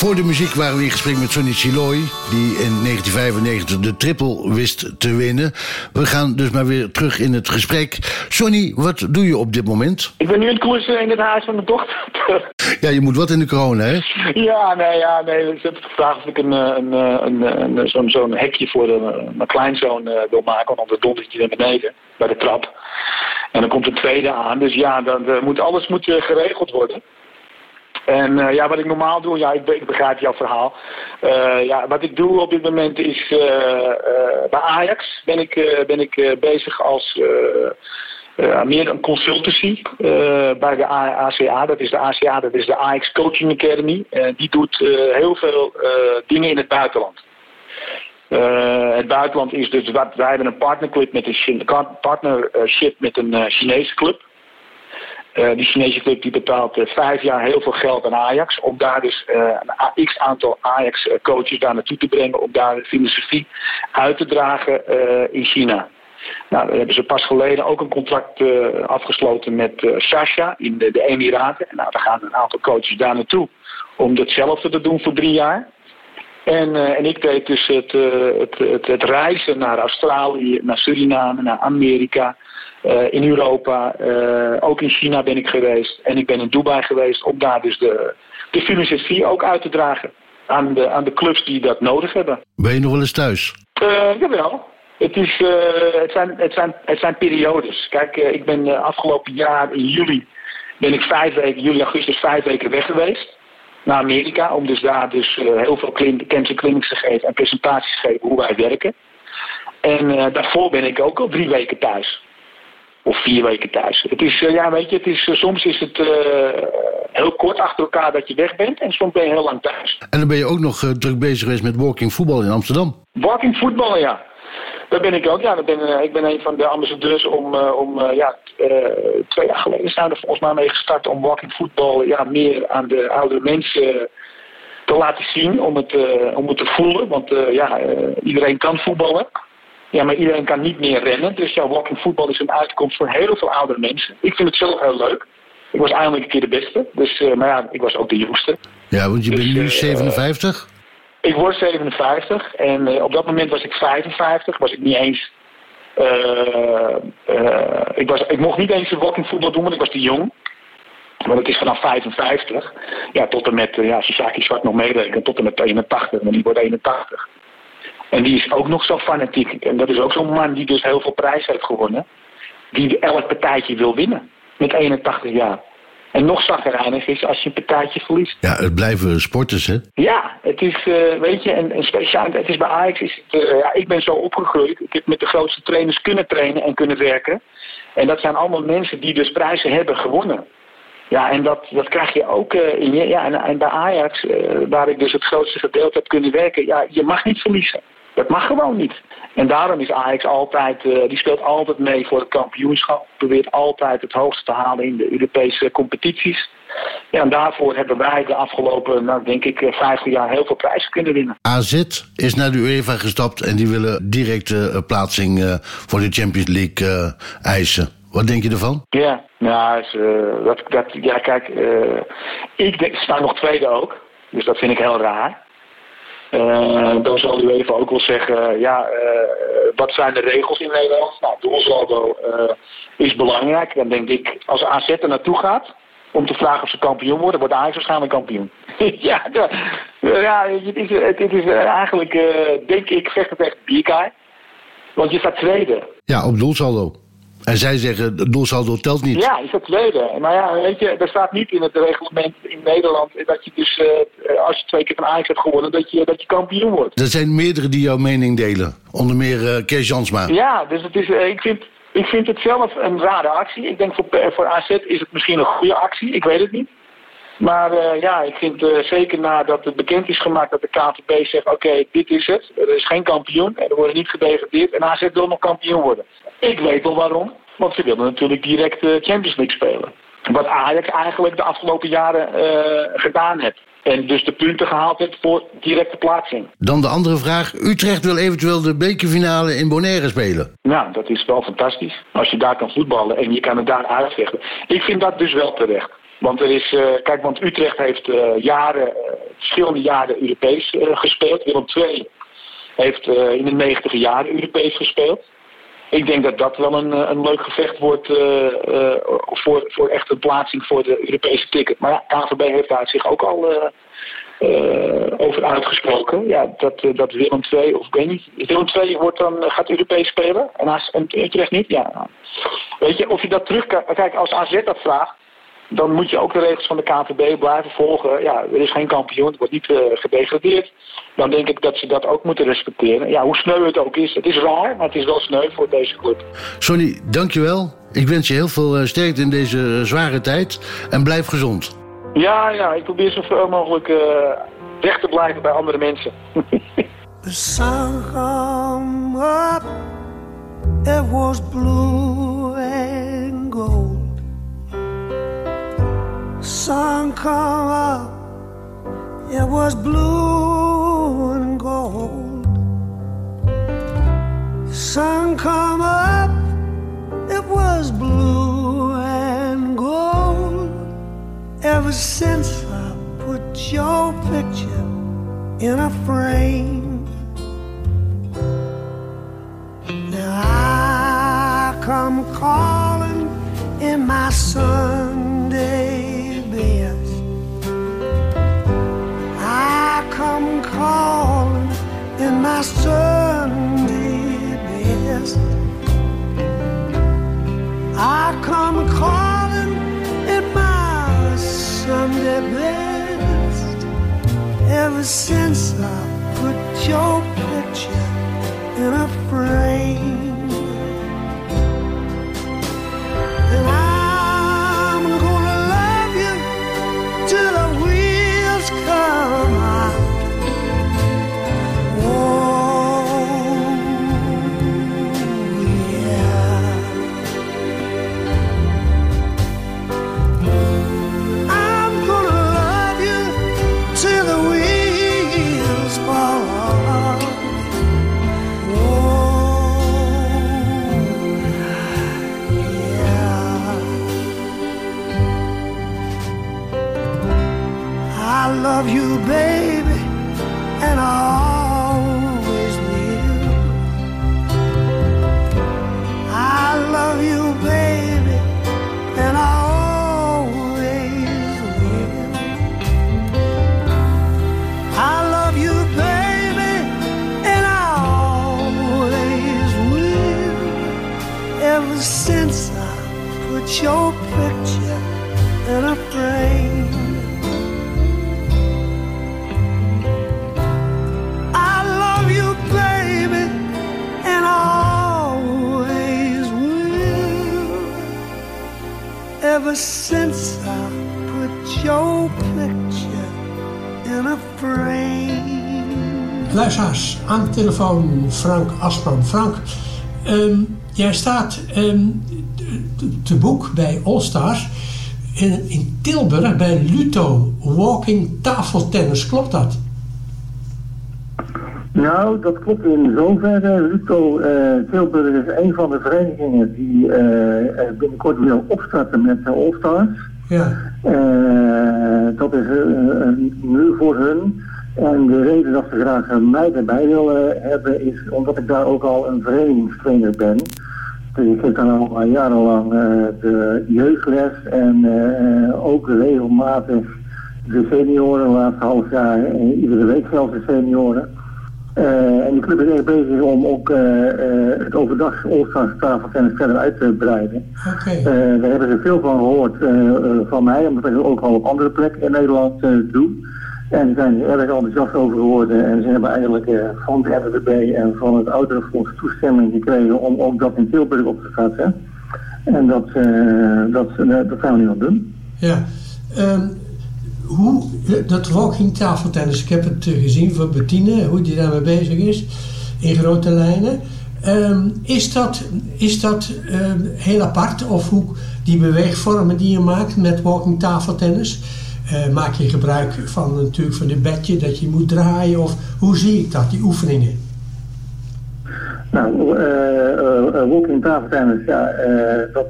Voor de muziek waren we in gesprek met Sonny Chiloy, die in 1995 de triple wist te winnen. We gaan dus maar weer terug in het gesprek. Sonny, wat doe je op dit moment? Ik ben nu het klussen in het huis van mijn dochter. Ja, je moet wat in de corona, hè? ja, nee, ja, nee. Ze hebben gevraagd of ik een, eh, een, eh, een, een, een- zo'n zo'n hekje voor de, mijn kleinzoon eh, wil maken. Want anders dondert hij naar beneden bij de trap. En dan komt een tweede aan. Dus ja, dan eh, moet, alles moet eh, geregeld worden. En eh, ja, wat ik normaal doe, ja, ik, ik begrijp jouw verhaal. Eh, ja, wat ik doe op dit moment is eh, bij Ajax ben ik, ben ik bezig als meer een consultancy bij de ACA. Dat is de ACA, dat is de Ajax Coaching Academy. Die doet heel veel dingen in het buitenland. Het buitenland is dus, wat, wij hebben een partnerclub met een, partnership met een Chinese club. Eh, die Chinese club die betaalt eh, vijf jaar heel veel geld aan Ajax. Om daar dus eh, een x aantal Ajax eh, coaches daar naartoe te brengen. Om daar de filosofie uit te dragen in China. Nou, daar hebben ze pas geleden ook een contract afgesloten met Sasha in de, de Emiraten. Nou, daar gaan een aantal coaches daar naartoe om hetzelfde te doen voor drie jaar. En, en ik deed dus het, het, het, reizen naar Australië, naar Suriname, naar Amerika, in Europa. eh, ook in China ben ik geweest. En ik ben in Dubai geweest om daar dus de, de filosofie ook uit te dragen. Aan de, aan de clubs die dat nodig hebben. Ben je nog wel eens thuis? Eh, jawel. Het, is, eh, het, zijn, het, zijn, het zijn periodes. Kijk, eh, ik ben eh, afgelopen jaar in juli ben ik vijf weken, juli, augustus, vijf weken weg geweest. Naar Amerika, om dus daar dus eh, heel veel clin- cancer clinics te geven en presentaties te geven hoe wij werken. En eh, daarvoor ben ik ook al drie weken thuis. Of vier weken thuis. Het is, eh, ja, weet je, het is, eh, soms is het eh, heel kort achter elkaar dat je weg bent. En soms ben je heel lang thuis. En dan ben je ook nog druk bezig geweest met walking voetbal in Amsterdam. Walking voetballen, ja. Daar ben ik ook. Ja, ben, ik ben een van de ambassadeurs om, om ja, twee jaar geleden zijn we er volgens mij mee gestart om walking voetbal ja, meer aan de oudere mensen te laten zien, om het, om het te voelen. Want ja, iedereen kan voetballen. Ja, maar iedereen kan niet meer rennen. Dus ja, walking voetbal is een uitkomst voor heel veel oudere mensen. Ik vind het zelf heel leuk. Ik was eindelijk een keer de beste. Dus, eh, maar ja, ik was ook de jongste. Ja, want je Dus, bent nu eh, 57. Ik word 57 en eh, op dat moment was ik 55. Was ik niet eens. eh, eh, ik, was, ik mocht niet eens een walking voetbal doen, want ik was te jong. Want het is vanaf 55. Ja, tot en met, eh, ja, Sasaki Zwart nog meerekenen, tot en met 81. Maar die wordt 81. En die is ook nog zo fanatiek. En dat is ook zo'n man die dus heel veel prijs heeft gewonnen. Die elk partijtje wil winnen. Met 81 jaar. En nog zagrijnig is als je een partijtje verliest. Ja, het blijven sporters, hè? Ja, het is, eh, weet je, en, en speciaal, het is bij Ajax, is het, eh, ja, ik ben zo opgegroeid. Ik heb met de grootste trainers kunnen trainen en kunnen werken. En dat zijn allemaal mensen die dus prijzen hebben gewonnen. Ja, en dat, dat krijg je ook eh, in je, ja, en, en bij Ajax, waar ik dus het grootste gedeelte heb kunnen werken, ja, je mag niet verliezen. Dat mag gewoon niet. En daarom is Ajax altijd, eh, die speelt altijd mee voor het kampioenschap. Probeert altijd het hoogste te halen in de Europese competities. Ja, en daarvoor hebben wij de afgelopen, nou denk ik, eh, 50 jaar heel veel prijzen kunnen winnen. AZ is naar de UEFA gestapt en die willen direct eh, plaatsing eh, voor de Champions League eh, eisen. Wat denk je ervan? Ja, nou, is, eh, dat, dat, ja kijk, eh, ik denk, ze staan nog tweede ook. Dus dat vind ik heel raar. Eh, dan zal u even ook wel zeggen, ja, eh, wat zijn de regels in Nederland? Nou, doelsaldo eh is belangrijk. Dan denk ik, als AZ er naartoe gaat, om te vragen of ze kampioen worden, wordt Ajax waarschijnlijk kampioen. ja, ja, het is, eh, eigenlijk, eh, denk ik, vecht het echt bierkaai. Want je staat tweede. Ja, op doelsaldo. En zij zeggen, het doelsaldo telt niet. Ja, is dat tweede. Maar ja, weet je, er staat niet in het reglement in Nederland dat je dus, eh, als je twee keer van Ajax hebt gewonnen, dat je, dat je kampioen wordt. Er zijn meerdere die jouw mening delen. Onder meer eh, Kees Jansma. Ja, dus het is, eh, ik, vind, ik vind het zelf een rare actie. Ik denk voor, voor AZ is het misschien een goede actie, ik weet het niet. Maar ja, ik vind zeker nadat het bekend is gemaakt dat de KVB zegt, oké, dit is het. Er is geen kampioen en er worden niet gedegradeerd en AZ wil nog kampioen worden. Ik weet wel waarom, want ze willen natuurlijk direct de Champions League spelen. Wat Ajax eigenlijk de afgelopen jaren eh, gedaan heeft. En dus de punten gehaald heeft voor directe plaatsing. Dan de andere vraag. Utrecht wil eventueel de bekerfinale in Bonaire spelen. Nou, dat is wel fantastisch. Als je daar kan voetballen en je kan het daar uitvechten. Ik vind dat dus wel terecht. Want er is, eh, kijk, want Utrecht heeft eh, jaren, eh, verschillende jaren Europees eh, gespeeld. Willem II heeft eh, in de negentiger jaren Europees gespeeld. Ik denk dat dat wel een, eh, een leuk gevecht wordt eh, eh, voor, voor echt een plaatsing voor de Europese ticket. Maar ja, KVB heeft daar zich ook al over uitgesproken. Ja, dat, dat Willem II, of ik Willem II wordt dan, gaat Europees spelen en, en Utrecht niet. Ja. Weet je, of je dat terug kan, kijk, als AZ dat vraagt, dan moet je ook de regels van de KVB blijven volgen. Ja, er is geen kampioen, het wordt niet eh, gedegradeerd. Dan denk ik dat ze dat ook moeten respecteren. Ja, hoe sneu het ook is. Het is raar, maar het is wel sneu voor deze club. Sonny, dankjewel. Ik wens je heel veel eh, sterkte in deze eh, zware tijd. En blijf gezond. Ja, ja, ik probeer zoveel mogelijk eh, weg te blijven bij andere mensen. The sun come up, it was blue Sun come up, it was blue and gold. Sun come up, it was blue and gold. Ever since I put your picture in a frame. Now I come calling in my Sunday come calling in my Sunday best. I come calling in my Sunday best. Ever since I put your picture in a frame. Love you, baby, and I always will. I love you, baby, and I always will. I love you, baby, and I always will. Ever since I put your Ever since I put your picture in a frame. Luisteraars, aan de telefoon Frank Aspram. Frank, ehm, jij staat te- te boek bij All Stars in, in Tilburg bij Luto Walking Tafeltennis. Klopt dat? Nou, dat klopt in zoverre. Luto eh, Tilburg is een van de verenigingen die eh, binnenkort wil opstarten met de All-Stars. Ja. Eh, dat is nu voor hun. En de reden dat ze graag mij erbij willen hebben is omdat ik daar ook al een verenigingstrainer ben. Dus ik geef dan al jarenlang de jeugdles en ook regelmatig de senioren, laatste half jaar, iedere week zelfs de senioren. Eh, en die club is echt bezig om ook eh, eh, het overdag All-Stars tafeltennis verder uit te breiden. Oké. Eh, daar hebben ze veel van gehoord eh, eh, van mij, omdat ik het ook al op andere plekken in Nederland doe. En ze zijn er erg enthousiast over geworden en ze hebben eigenlijk eh, van de RWB en van het Ouderenfonds toestemming gekregen om ook dat in Tilburg op te starten. En dat, dat, eh, dat gaan we nu het doen. Ja. Ehm, hoe, dat walking tafeltennis, ik heb het eh, gezien van Bettine, hoe die daarmee bezig is, in grote lijnen. Ehm, is dat, is dat ehm, heel apart? Of hoe die beweegvormen die je maakt met walking tafeltennis? eh, maak je gebruik van natuurlijk van een bedje dat je moet draaien? Of hoe zie ik dat, die oefeningen? Nou, eh eh, walking tafeltennis, ja, dat,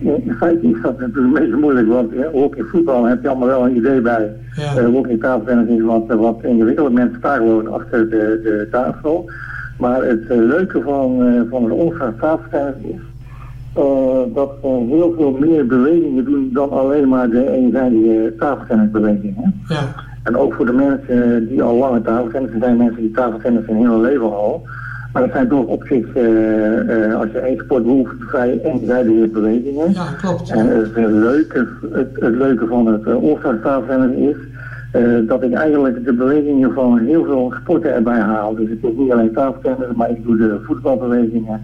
in feite is dat natuurlijk een beetje moeilijk, want walking voetbal heb je allemaal wel een idee bij. Ja. Walking tafeltennis is wat, wat ingewikkeld, mensen staan gewoon achter de, de tafel. Maar het leuke van, van het onstaand tafeltennis is dat we heel veel meer bewegingen doen dan alleen maar de eenzijdige tafeltennisbewegingen. Ja. En ook voor de mensen die al lange tafeltennis zijn, mensen die tafeltennis hun hele leven al. Maar dat zijn toch op zich, eh, eh, als je één sport behoeft, vrij eenzijdige bewegingen. Ja, klopt. En het, leuke, het, het leuke van het uh, all tafeltennis is eh, dat ik eigenlijk de bewegingen van heel veel sporten erbij haal. Dus het is niet alleen tafeltennis, maar ik doe de voetbalbewegingen,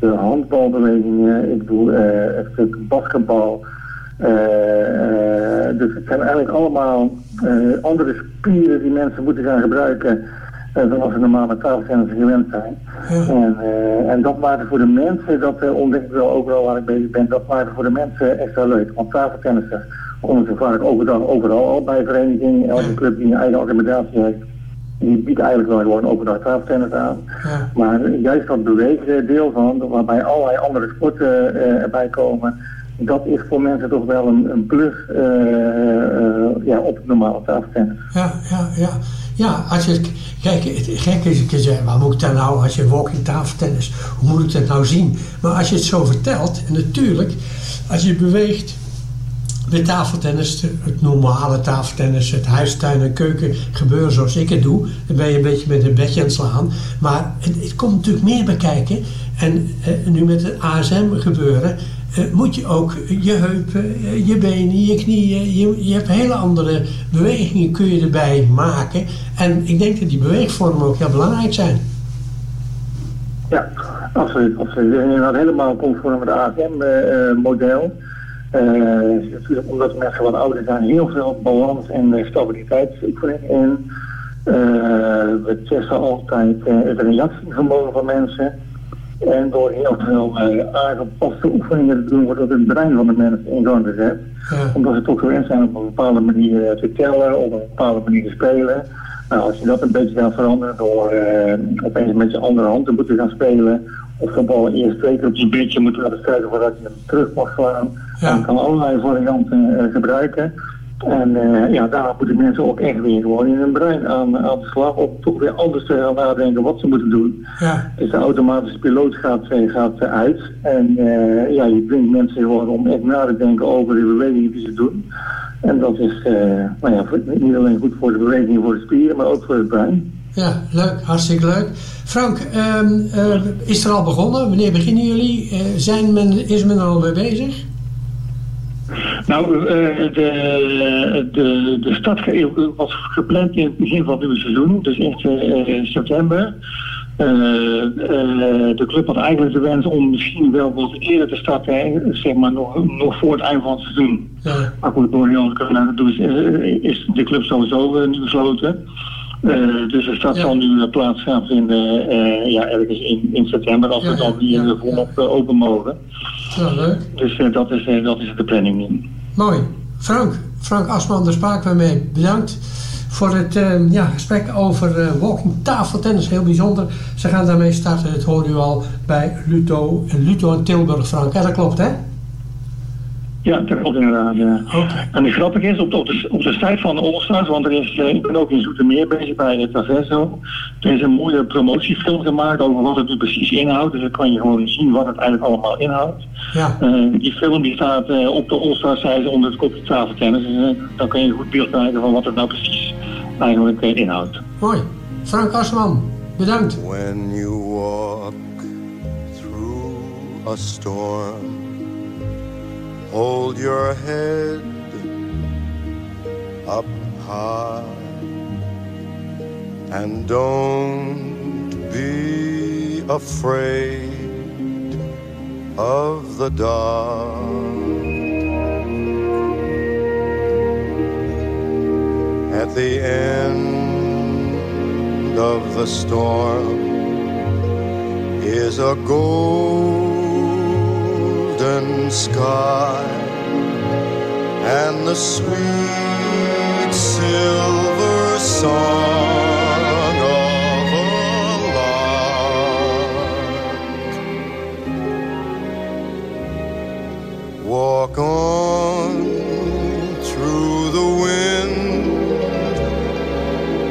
de handbalbewegingen, ik doe eh, het stuk basketbal. Eh, eh, dus het zijn eigenlijk allemaal eh, andere spieren die mensen moeten gaan gebruiken eh, dan als ze normaal met tafeltennis gewend zijn. En, eh, en dat maakt voor de mensen, dat eh, ontdek ik wel overal waar ik bezig ben, dat maakt voor de mensen extra leuk. Want tafeltennissen komen ze vaak overdag overal al bij verenigingen. Elke club die een eigen organisatie heeft, die biedt eigenlijk wel gewoon overdag tafeltennis aan. Maar juist dat beweegdeel van, waarbij allerlei andere sporten eh, erbij komen, dat is voor mensen toch wel een, een plus ja, op het normale tafeltennis. Ja, ja, ja. Ja, als je, kijk, het gek is, ik zeg, waar moet ik dat nou, als je walking tafeltennis, hoe moet ik dat nou zien? Maar als je het zo vertelt, en natuurlijk, als je beweegt bij tafeltennis, het normale tafeltennis, het huistuin- en keuken gebeuren zoals ik het doe, dan ben je een beetje met een bedje aan het slaan. Maar het, het komt natuurlijk meer bij kijken. En eh, nu met het ASM gebeuren, moet je ook je heupen, eh, je benen, je knieën, je, je hebt hele andere bewegingen kun je erbij maken. En ik denk dat die beweegvormen ook heel belangrijk zijn. Ja, absoluut. absoluut. En helemaal conform het ASM-model. Eh, omdat mensen wat ouder zijn, heel veel balans en eh, stabiliteitsoefening in. Eh, we testen altijd eh, het reactievermogen van mensen. En door heel veel eh, aangepaste oefeningen te doen, wordt ook het brein van de mensen in gang gezet. Omdat ze toch gewend zijn op een bepaalde manier eh, te tellen, op een bepaalde manier te spelen. Nou, als je dat een beetje gaat veranderen door eh, opeens met je andere hand te moeten gaan spelen, of de bal eerst twee keer op je biertje moet laten strijken voordat je hem terug mag slaan, dan kan allerlei varianten gebruiken. En eh, ja, daar moeten mensen ook echt weer gewoon in hun brein aan, aan de slag. Of toch weer anders te gaan nadenken wat ze moeten doen. Ja. Dus de automatische piloot gaat, eh, gaat eh, uit. En ja, je dwingt mensen gewoon om echt na te denken over de bewegingen die ze doen. En dat is nou ja, niet alleen goed voor de bewegingen voor de spieren, maar ook voor het brein. Ja, leuk. Hartstikke leuk. Frank, ehm, eh, is er al begonnen? Wanneer beginnen jullie? Zijn men, is men er al mee bezig? Nou, eh, de, de, de start was gepland in het begin van het nieuwe seizoen, dus echt eh, september. Eh, de club had eigenlijk de wens om misschien wel wat eerder te starten, zeg maar nog, nog voor het eind van het seizoen. Ja. Maar goed, door heel corona dus, is de club sowieso nu Eh, dus start zal nu eh, plaats gaan vinden eh, ja, ergens in, in september, als we dan weer volop open mogen. Ja, leuk. Dus dat, is, dat is de planning nu. Mooi. Frank, Frank Asman, daar spraken we mee. Bedankt voor het ja, gesprek over walking tafeltennis. Heel bijzonder. Ze gaan daarmee starten, dat hoorde u al, bij Luto, Luto en Tilburg, Frank. Ja, dat klopt, hè? Ja, dat klopt inderdaad. Ja. En het grappige is, op de, op de, op de site van de Allstars, want er is, eh, ik ben ook in Zoetermeer bezig bij het Tavesso. Er is een mooie promotiefilm gemaakt over wat het nu precies inhoudt. Dus dan kan je gewoon zien wat het eigenlijk allemaal inhoudt. Ja. Eh, die film die staat eh, op de Allstars site onder het kopje tafeltennis. Dus dan kan je een goed beeld krijgen van wat het nou precies eigenlijk inhoudt. Mooi. Frank Asman, bedankt. When you walk through a storm, hold your head up high and don't be afraid of the dark. At the end of the storm is a sky and the sweet silver song of a lark. Walk on through the wind,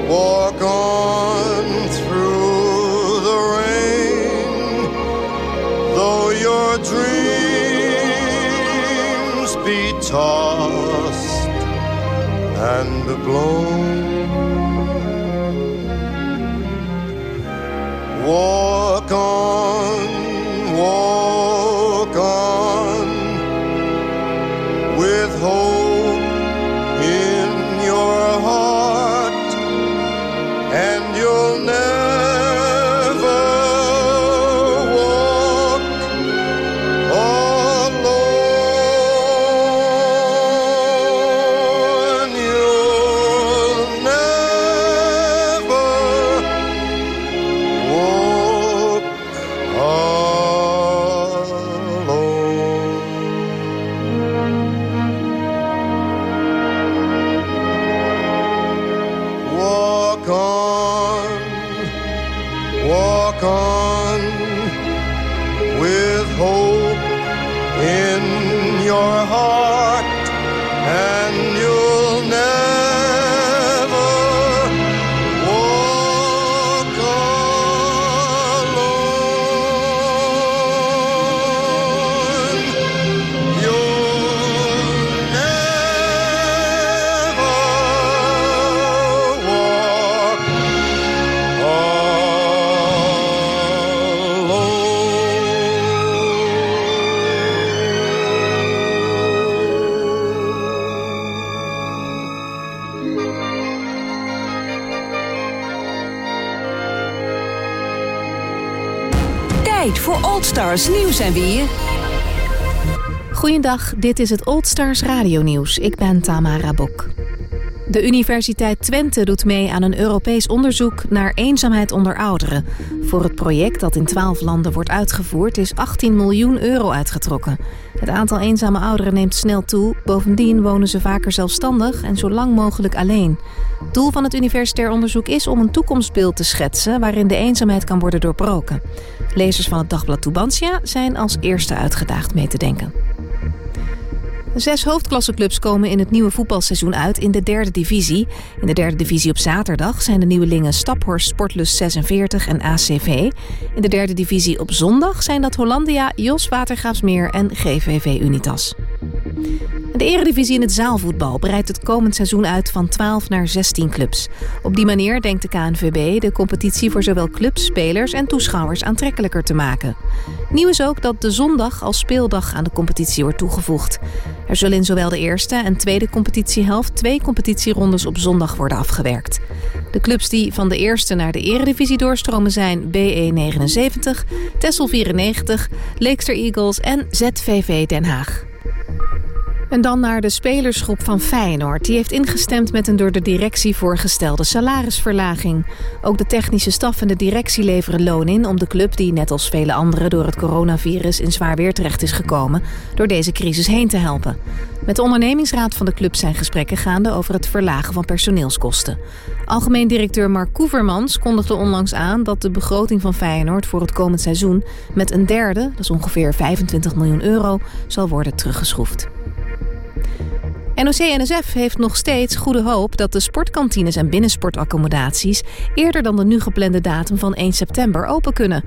walk on through the rain, though your dreams tossed and blown. Walk Stars nieuws en weer. Goedendag, dit is het Old Stars Radio Nieuws. Ik ben Tamara Bok. De Universiteit Twente doet mee aan een Europees onderzoek naar eenzaamheid onder ouderen. Voor het project dat in 12 landen wordt uitgevoerd is 18 miljoen euro uitgetrokken. Het aantal eenzame ouderen neemt snel toe. Bovendien wonen ze vaker zelfstandig en zo lang mogelijk alleen. Doel van het universitair onderzoek is om een toekomstbeeld te schetsen waarin de eenzaamheid kan worden doorbroken. Lezers van het dagblad Tubantia zijn als eerste uitgedaagd mee te denken. Zes hoofdklasseclubs komen in het nieuwe voetbalseizoen uit in de derde divisie. In de derde divisie op zaterdag zijn de nieuwelingen Staphorst Sportlust 46 en ACV. In de derde divisie op zondag zijn dat Hollandia, Jos Watergraafsmeer en GVV Unitas. De eredivisie in het zaalvoetbal breidt het komend seizoen uit van 12 naar 16 clubs. Op die manier denkt de KNVB de competitie voor zowel clubs, spelers en toeschouwers aantrekkelijker te maken. Nieuw is ook dat de zondag als speeldag aan de competitie wordt toegevoegd. Er zullen in zowel de eerste en tweede competitiehelft twee competitierondes op zondag worden afgewerkt. De clubs die van de eerste naar de eredivisie doorstromen zijn BE 79, Tessel 94, Leekster Eagles en ZVV Den Haag. En dan naar de spelersgroep van Feyenoord. Die heeft ingestemd met een door de directie voorgestelde salarisverlaging. Ook de technische staf en de directie leveren loon in om de club, die net als vele anderen door het coronavirus in zwaar weer terecht is gekomen, door deze crisis heen te helpen. Met de ondernemingsraad van de club zijn gesprekken gaande over het verlagen van personeelskosten. Algemeen directeur Mark Koevermans kondigde onlangs aan dat de begroting van Feyenoord voor het komend seizoen met een derde, dat is ongeveer 25 miljoen euro, zal worden teruggeschroefd. NOC-NSF heeft nog steeds goede hoop dat de sportkantines en binnensportaccommodaties eerder dan de nu geplande datum van 1 september open kunnen.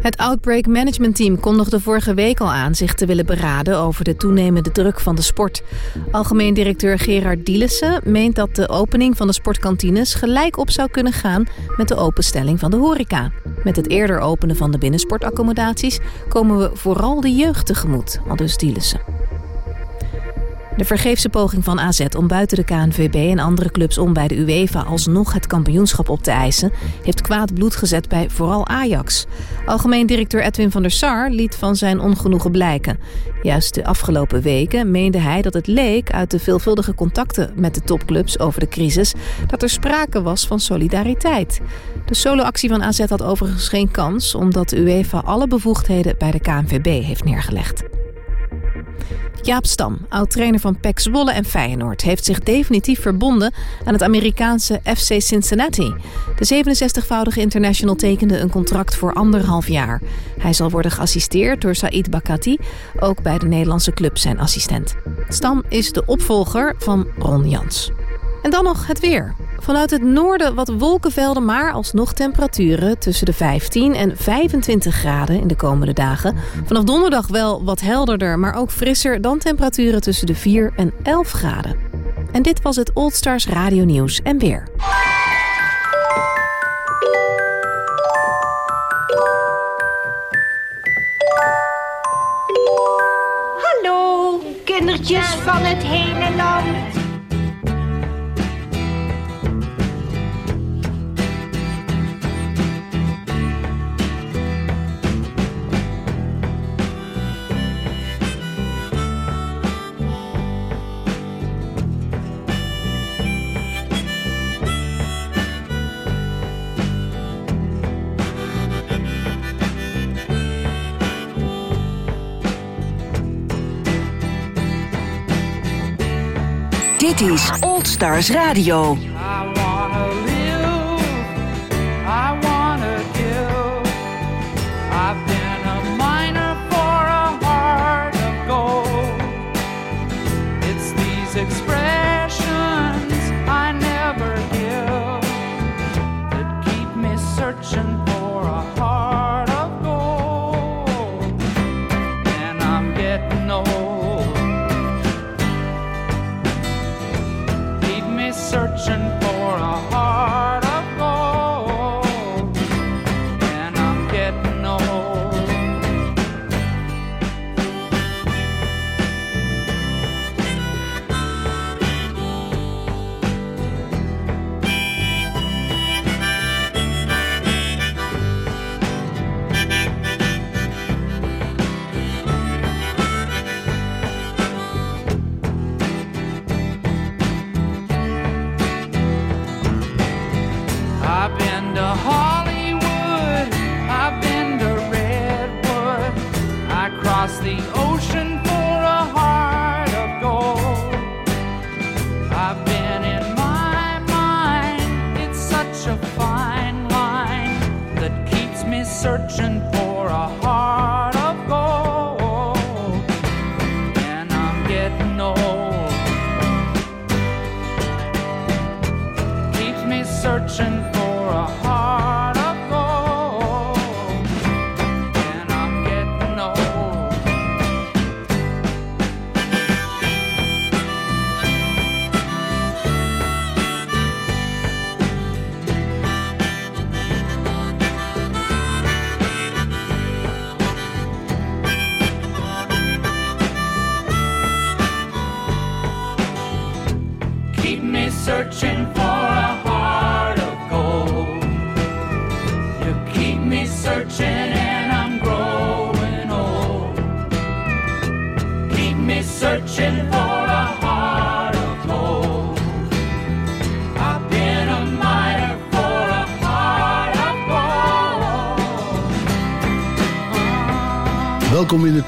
Het Outbreak Management Team kondigde vorige week al aan zich te willen beraden over de toenemende druk van de sport. Algemeen directeur Gerard Dielissen meent dat de opening van de sportkantines gelijk op zou kunnen gaan met de openstelling van de horeca. Met het eerder openen van de binnensportaccommodaties komen we vooral de jeugd tegemoet, aldus Dielissen. De vergeefse poging van AZ om buiten de KNVB en andere clubs om bij de UEFA alsnog het kampioenschap op te eisen, heeft kwaad bloed gezet bij vooral Ajax. Algemeen directeur Edwin van der Sar liet van zijn ongenoegen blijken. Juist de afgelopen weken meende hij dat het leek uit de veelvuldige contacten met de topclubs over de crisis dat er sprake was van solidariteit. De soloactie van AZ had overigens geen kans, omdat de UEFA alle bevoegdheden bij de KNVB heeft neergelegd. Jaap Stam, oud-trainer van PEC Zwolle en Feyenoord... heeft zich definitief verbonden aan het Amerikaanse FC Cincinnati. De 67-voudige international tekende een contract voor anderhalf jaar. Hij zal worden geassisteerd door Said Bakati, ook bij de Nederlandse club zijn assistent. Stam is de opvolger van Ron Jans. En dan nog het weer. Vanuit het noorden wat wolkenvelden, maar alsnog temperaturen tussen de 15 en 25 graden in de komende dagen. Vanaf donderdag wel wat helderder, maar ook frisser dan temperaturen tussen de 4 en 11 graden. En dit was het Old Stars Radio Nieuws en weer. Hallo, kindertjes van het hele land. Dit is Old Stars Radio.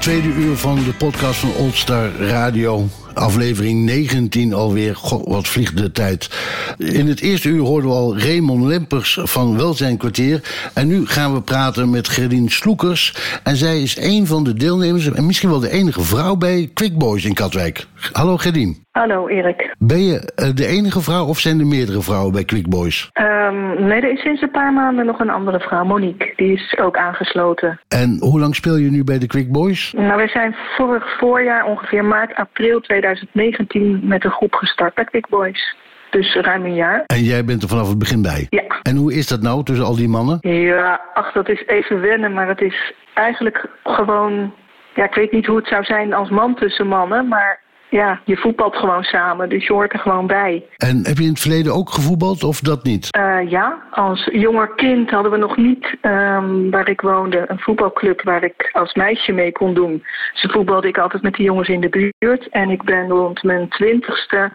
Tweede uur van de podcast van Old Star Radio. Aflevering 19 alweer. God, wat vliegt de tijd. In het eerste uur hoorden we al Raymond Lempers van Welzijnkwartier. En nu gaan we praten met Gerdien Sloekers. En zij is een van de deelnemers, en misschien wel de enige vrouw bij Quick Boys in Katwijk. Hallo Gerdien. Hallo Erik. Ben je eh, de enige vrouw of zijn er meerdere vrouwen bij Quick Boys? Ehm, nee, er is sinds een paar maanden nog een andere vrouw, Monique. Die is ook aangesloten. En hoe lang speel je nu bij de Quick Boys? Nou, wij zijn vorig voorjaar, ongeveer maart, april 2019, met een groep gestart bij Quick Boys. Dus ruim een jaar. En jij bent er vanaf het begin bij? Ja. En hoe is dat nou tussen al die mannen? Ja, ach, dat is even wennen, maar het is eigenlijk gewoon... Ja, ik weet niet hoe het zou zijn als man tussen mannen, maar ja, je voetbalt gewoon samen, dus je hoort er gewoon bij. En heb je in het verleden ook gevoetbald of dat niet? Eh, ja, als jonger kind hadden we nog niet, ehm, waar ik woonde, een voetbalclub waar ik als meisje mee kon doen. Dus voetbalde ik altijd met de jongens in de buurt. En ik ben rond mijn twintigste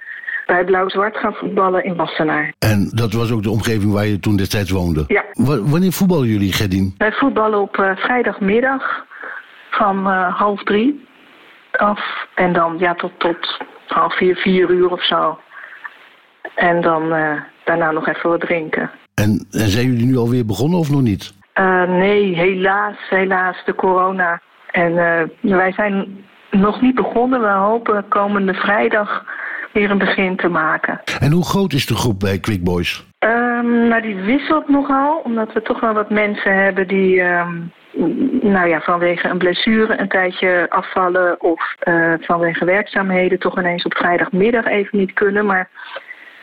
bij Blauw-Zwart gaan voetballen in Wassenaar. En dat was ook de omgeving waar je toen destijds woonde? Ja. Wa- wanneer voetballen jullie, Gerdien? Wij voetballen op eh, vrijdagmiddag van eh, half drie af. En dan ja, tot, tot half vier, vier uur of zo. En dan eh, daarna nog even wat drinken. En, en zijn jullie nu alweer begonnen of nog niet? Eh, nee, helaas, helaas, de corona. En eh, wij zijn nog niet begonnen. We hopen komende vrijdag weer een begin te maken. En hoe groot is de groep bij Quick Boys? Ehm, nou, die wisselt nogal, omdat we toch wel wat mensen hebben die, ehm, nou ja, vanwege een blessure een tijdje afvallen of eh, vanwege werkzaamheden toch ineens op vrijdagmiddag even niet kunnen. Maar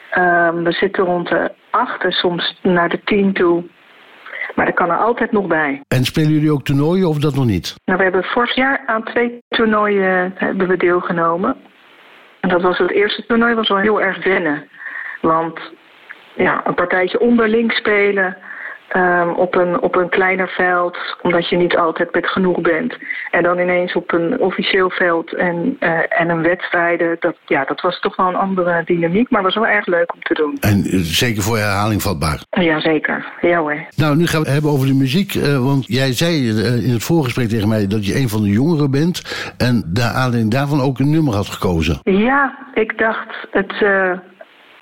ehm, we zitten rond de acht en soms naar de tien toe. Maar dat kan er altijd nog bij. En spelen jullie ook toernooien of dat nog niet? Nou, we hebben vorig jaar aan twee toernooien hebben we deelgenomen. En dat was het eerste toernooi, was wel heel erg wennen. Want ja, een partijtje onderling spelen ehm, op, een, op een kleiner veld, omdat je niet altijd met genoeg bent. En dan ineens op een officieel veld en, eh, en een wedstrijden, dat, ja, dat was toch wel een andere dynamiek, maar was wel erg leuk om te doen. En eh, zeker voor herhaling vatbaar. Jazeker, ja hoor. Nou, nu gaan we het hebben over de muziek. eh, want jij zei eh, in het voorgesprek tegen mij dat je een van de jongeren bent. En aanleiding daarvan ook een nummer had gekozen. Ja, ik dacht het eh,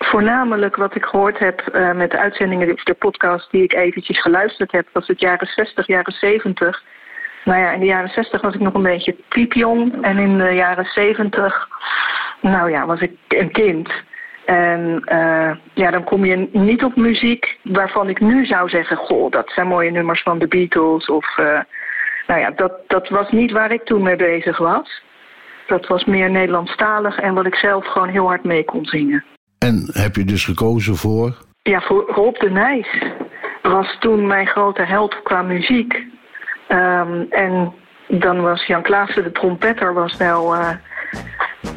voornamelijk wat ik gehoord heb eh, met de uitzendingen de podcast die ik eventjes geluisterd heb, was het jaren 60, jaren 70. Nou ja, in de jaren 60 was ik nog een beetje piepjong en in de jaren 70, nou ja, was ik een kind. En eh, ja, dan kom je niet op muziek waarvan ik nu zou zeggen, goh, dat zijn mooie nummers van de Beatles of, eh, nou ja, dat, dat was niet waar ik toen mee bezig was. Dat was meer Nederlandstalig en wat ik zelf gewoon heel hard mee kon zingen. En heb je dus gekozen voor. Ja, voor Rob de Nijs was toen mijn grote held qua muziek. Ehm, en dan was Jan Klaassen, de trompetter, was wel eh,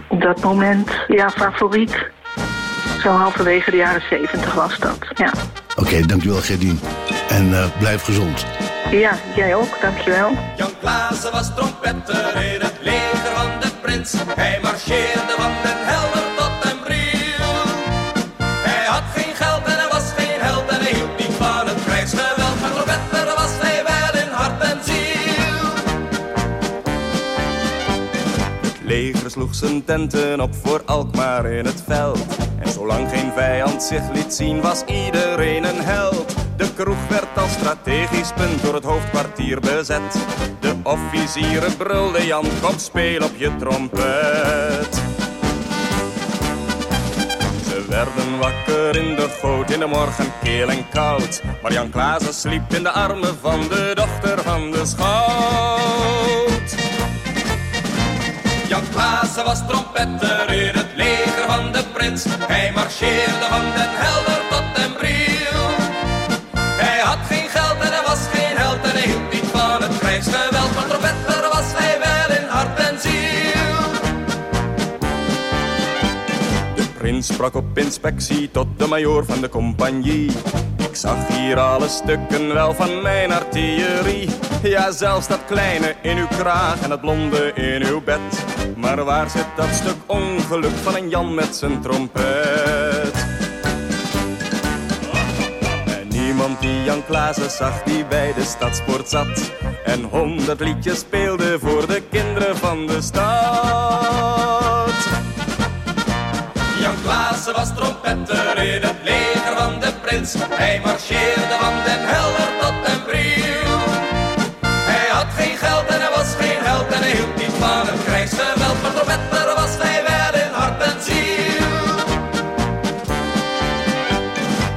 op dat moment ja, favoriet. Zo halverwege de jaren zeventig was dat, ja. Oké, dankjewel Gerdien. En eh, blijf gezond. Ja, jij ook, dankjewel. Jan Klaassen was trompetter in het leger van de prins. Hij marcheerde van den Helder Sloeg zijn tenten op voor Alkmaar in het veld. En zolang geen vijand zich liet zien was iedereen een held. De kroeg werd als strategisch punt door het hoofdkwartier bezet. De officieren brulden Jan, kom speel op je trompet. Ze werden wakker in de goot in de morgen keel en koud. Maar Jan Klaassen sliep in de armen van de dochter van de schout. Jan Klaassen was trompetter in het leger van de prins. Hij marcheerde van den Helder tot den Briel. Hij had geen geld en hij was geen held en hij hield niet van het krijgsgeweld. Maar trompetter was hij wel in hart en ziel. De insprak op inspectie tot de majoor van de compagnie. Zag hier alle stukken wel van mijn artillerie. Ja, zelfs dat kleine in uw kraag en dat blonde in uw bed. Maar waar zit dat stuk ongeluk van een Jan met zijn trompet? En niemand die Jan Klaassen zag die bij de stadsport zat. En honderd liedjes speelde voor de kinderen van de stad. Klaassen was trompetter in het leger van de prins. Hij marcheerde van den Helder tot den Briel. Hij had geen geld en hij was geen held en hij hield niet van het krijgsgeweld. Maar trompetter was hij wel in hart en ziel.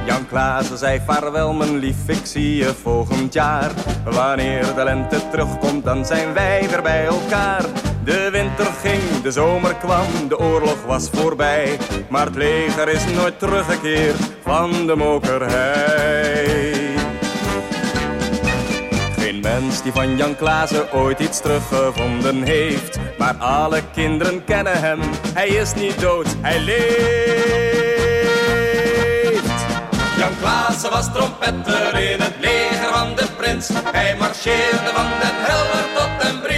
Jan Klaassen zei vaarwel mijn lief, ik zie je volgend jaar. Wanneer de lente terugkomt, dan zijn wij weer bij elkaar. De winter ging, de zomer kwam, de oorlog was voorbij. Maar het leger is nooit teruggekeerd van de mokerhei. Geen mens die van Jan Klaassen ooit iets teruggevonden heeft. Maar alle kinderen kennen hem, hij is niet dood, hij leeft. Jan Klaassen was trompetter in het leger van de prins. Hij marcheerde van den Helder tot den Briel.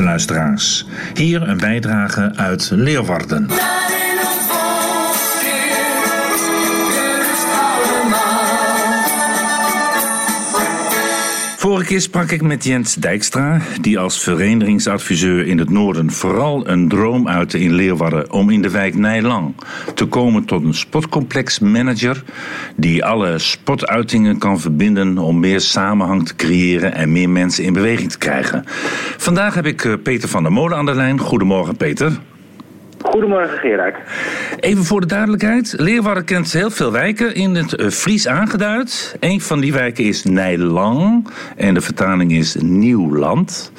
Luisteraars. Hier een bijdrage uit Leeuwarden. Vorige keer sprak ik met Jens Dijkstra, die als verenigingsadviseur in het noorden vooral een droom uitte in Leeuwarden om in de wijk Nijlang te komen tot een sportcomplexmanager die alle sportuitingen kan verbinden om meer samenhang te creëren en meer mensen in beweging te krijgen. Vandaag heb ik eh, Peter van der Molen aan de lijn. Goedemorgen Peter. Goedemorgen Gerard. Even voor de duidelijkheid. Leeuwarden kent heel veel wijken in het eh, Fries aangeduid. Een van die wijken is Nijlang. En de vertaling is Nieuwland.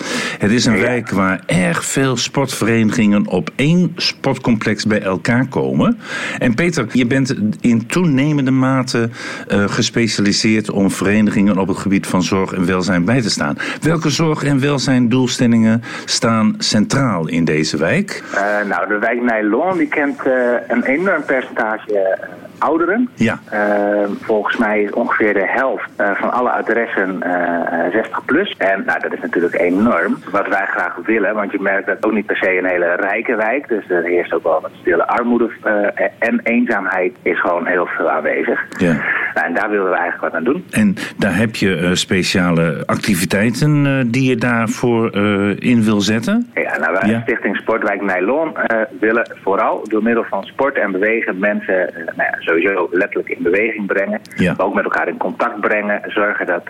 Het is een wijk waar erg veel sportverenigingen op één sportcomplex bij elkaar komen. En Peter, je bent in toenemende mate eh, gespecialiseerd om verenigingen op het gebied van zorg en welzijn bij te staan. Welke zorg en welzijn doelstellingen staan centraal in deze wijk? Eh, nou, de wijk Nijlon die kent eh, een enorm percentage ouderen. Ja. Eh, volgens mij is ongeveer de helft eh, van alle adressen eh, 60 plus. En nou, dat is natuurlijk enorm. Wat wij graag willen, want je merkt dat ook niet per se een hele rijke wijk. Dus er heerst ook wel wat stille armoede eh, en eenzaamheid is gewoon heel veel aanwezig. Ja. Nou, en daar willen we eigenlijk wat aan doen. En daar heb je eh, speciale activiteiten eh, die je daarvoor eh, in wil zetten? Ja, nou, wij Ja. Stichting Sportwijk Nijlon eh, willen vooral door middel van sport en bewegen mensen nou ja, sowieso letterlijk in beweging brengen. Ja. Maar ook met elkaar in contact brengen. Zorgen dat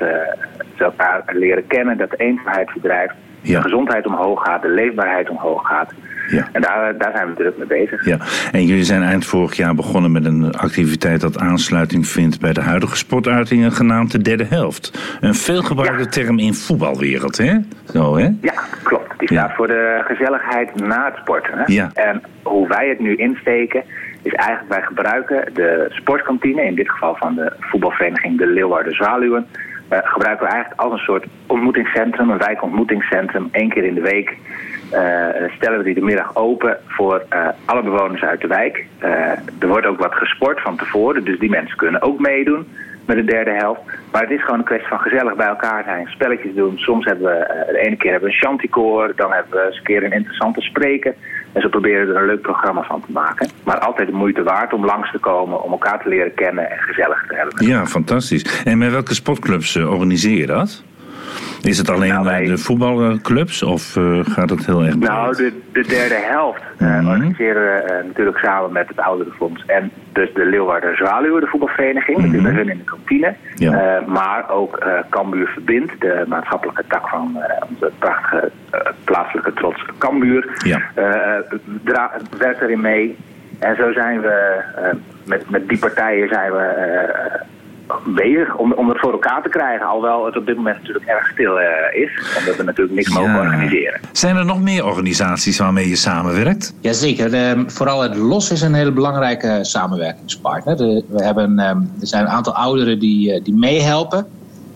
ze elkaar leren kennen, dat de eenzaamheid verdrijft. De gezondheid omhoog gaat, de leefbaarheid omhoog gaat. Ja. En daar, daar zijn we natuurlijk mee bezig. Ja, en jullie zijn eind vorig jaar begonnen met een activiteit dat aansluiting vindt bij de huidige sportuitingen, genaamd de derde helft. Een veelgebruikte term in voetbalwereld, hè? Zo, hè? Ja, klopt. Die staat voor de gezelligheid na het sporten. Hè? Ja. En hoe wij het nu insteken, is eigenlijk wij gebruiken de sportkantine, in dit geval van de voetbalvereniging de Leeuwarden Zwaluwen, eh, gebruiken we eigenlijk als een soort ontmoetingscentrum, een wijkontmoetingscentrum. Eén keer in de week stellen we die de middag open voor eh, alle bewoners uit de wijk. Eh, er wordt ook wat gesport van tevoren, dus die mensen kunnen ook meedoen met de derde helft. Maar het is gewoon een kwestie van gezellig bij elkaar zijn, spelletjes doen. Soms hebben we, eh, de ene keer hebben we een chanticoor, dan hebben we eens een keer een interessante spreker. En zo proberen er een leuk programma van te maken. Maar altijd de moeite waard om langs te komen, om elkaar te leren kennen en gezellig te hebben. Ja, fantastisch. En met welke sportclubs eh, organiseer je dat? Is het alleen eh, de voetbalclubs of eh, gaat het heel erg breed? Nou, de, de derde helft eh, organiseren we natuurlijk samen met het Ouderenfonds en dus de Leeuwarden Zwaluwen, de voetbalvereniging. Dat bij hun in de kantine. Ja. Maar ook Cambuur Verbindt, de maatschappelijke tak van onze prachtige plaatselijke trots Cambuur, Ja. dra- werkt erin mee. En zo zijn we, met, met die partijen zijn we bezig om, om het voor elkaar te krijgen. Alhoewel het op dit moment natuurlijk erg stil eh, is, omdat we natuurlijk niks mogen organiseren. Zijn er nog meer organisaties waarmee je samenwerkt? Jazeker. Ehm, vooral het LOS is een hele belangrijke samenwerkingspartner. De- we hebben, ehm, er zijn een aantal ouderen die, eh, die meehelpen.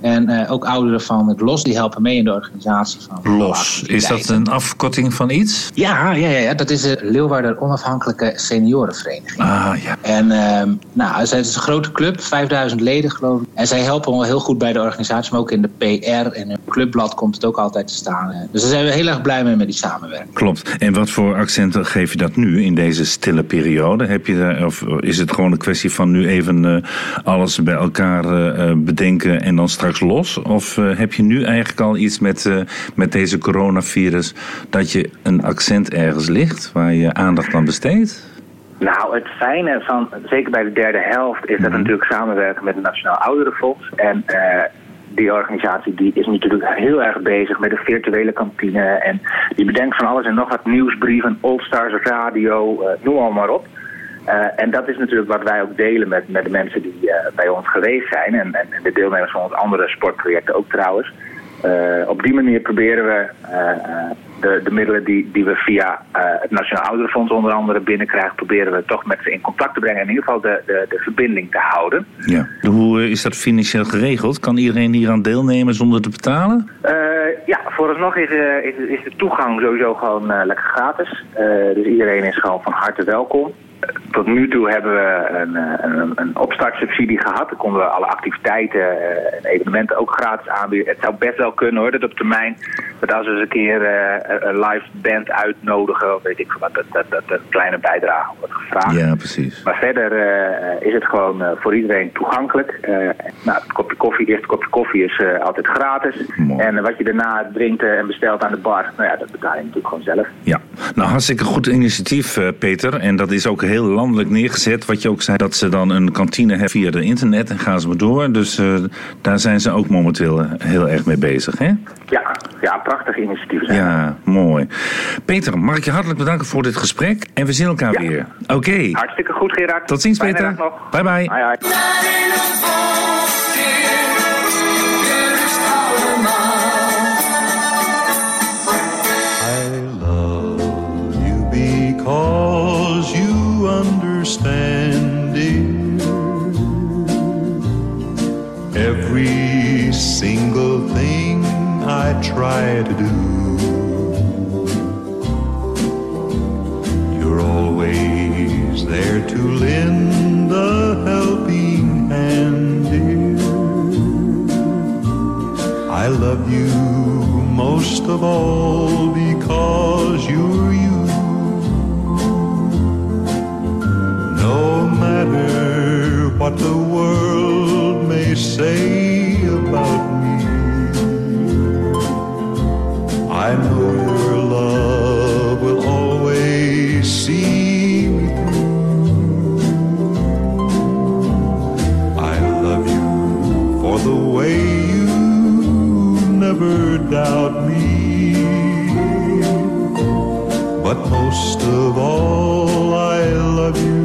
En eh, ook ouderen van het LOS die helpen mee in de organisatie van Los. Is dat een afkorting van iets? Ja, ja, ja, ja, dat is de Leeuwarden Onafhankelijke Seniorenvereniging. Ah, ja. En ehm, nou, het is een grote club, 5000 leden geloof ik. En zij helpen wel heel goed bij de organisatie, maar ook in de PR en hun clubblad komt het ook altijd te staan. eh. Dus daar zijn we heel erg blij mee met die samenwerking. Klopt. En wat voor accenten geef je dat nu in deze stille periode? Heb je daar, of is het gewoon een kwestie van nu even eh, alles bij elkaar bedenken en dan straks los? Of eh, heb je nu eigenlijk al iets met, eh, met deze coronavirus dat je een accent ergens ligt waar je aandacht aan besteedt? Nou, het fijne van, zeker bij de derde helft, is dat we natuurlijk samenwerken met het Nationaal Ouderenfonds. En eh, die organisatie die is natuurlijk heel erg bezig met de virtuele kantine. En die bedenkt van alles en nog wat nieuwsbrieven, Allstars Radio, eh, noem al maar op. Eh, en dat is natuurlijk wat wij ook delen met, met de mensen die eh, bij ons geweest zijn. En, en, de deelnemers van onze andere sportprojecten ook trouwens. Eh, op die manier proberen we de, de middelen die, die we via het Nationaal Ouderenfonds onder andere binnenkrijgen, proberen we toch met ze in contact te brengen. En in ieder geval de, de, de verbinding te houden. Ja. Hoe is dat financieel geregeld? Kan iedereen hier aan deelnemen zonder te betalen? Ja, vooralsnog is, is, is de toegang sowieso gewoon lekker gratis. Dus iedereen is gewoon van harte welkom. Tot nu toe hebben we een, eh, een, een opstartsubsidie gehad. Dan konden we alle activiteiten eh, en evenementen ook gratis aanbieden. Het zou best wel kunnen hoor, dat op termijn, dat als we eens een keer eh, een live band uitnodigen, of weet ik wat, dat, dat, dat een kleine bijdrage wordt gevraagd. Ja, precies. Maar verder is het gewoon voor iedereen toegankelijk. Nou, het kopje koffie, het eerste kopje koffie is altijd gratis. En eh, wat je daarna drinkt en bestelt aan de bar, nou ja, dat betaal je natuurlijk gewoon zelf. Ja, nou hartstikke goed initiatief, Peter. En dat is ook heel landelijk neergezet. Wat je ook zei, dat ze dan een kantine hebben via de internet en gaan ze maar door. Dus eh, daar zijn ze ook momenteel eh, heel erg mee bezig, hè? Ja, ja prachtig initiatief. zijn. Ja, mooi. Peter, mag ik je hartelijk bedanken voor dit gesprek. En we zien elkaar weer. Oké. Hartstikke goed, Gerard. Tot ziens, Fijne Peter. dag nog. Bye bye. To lend a helping hand, dear. I love you most of all because you're you. No matter what the world may say about me, I know your love the way you never doubt me. But most of all, I love you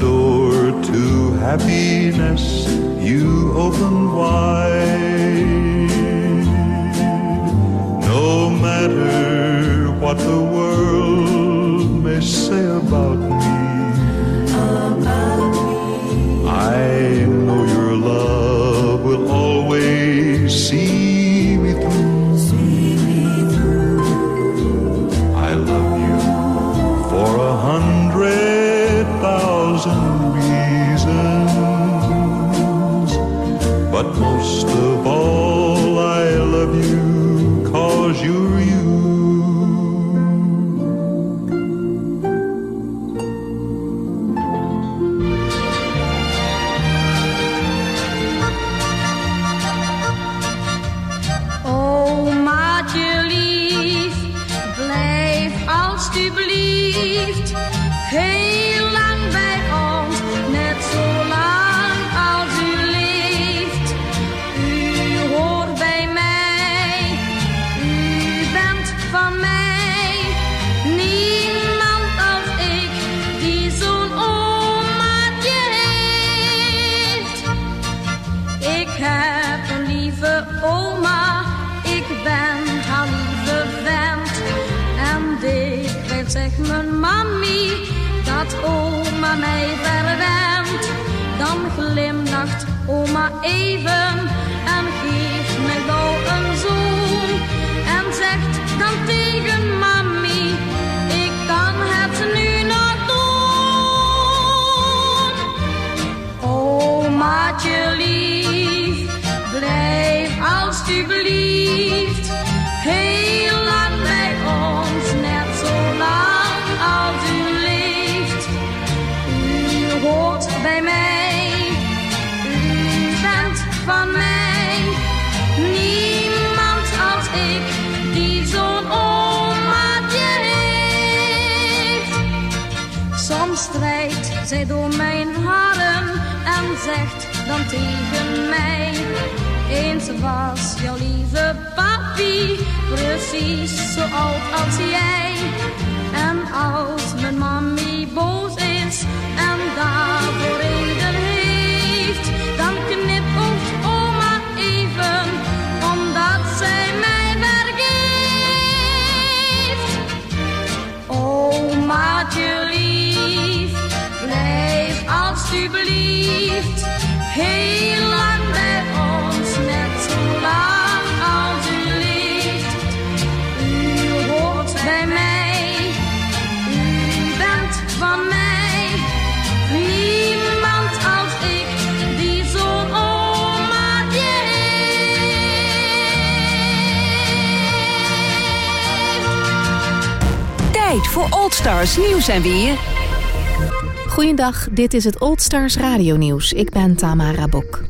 door to happiness you open wide. No matter what the oma even en geeft mij wel een zoen. En zegt dan tegen mami, ik kan het nu nog doen. Oh, maatje lief, blijf alstublieft tegen mij: Eens was jouw lieve papi precies zo oud als jij. En als mijn mami boos is en daarvoor reden heeft, dan knipogt oma even, omdat zij mij vergeeft. Omaatje lief, blijf alsjeblieft heel lang bij ons, net zo lang als u leeft. U hoort bij mij, u bent van mij. Niemand als ik die zo'n omaatje Tijd voor Old Stars nieuws en weer. Goedendag, dit is het Old Stars Radio Nieuws. Ik ben Tamara Bok.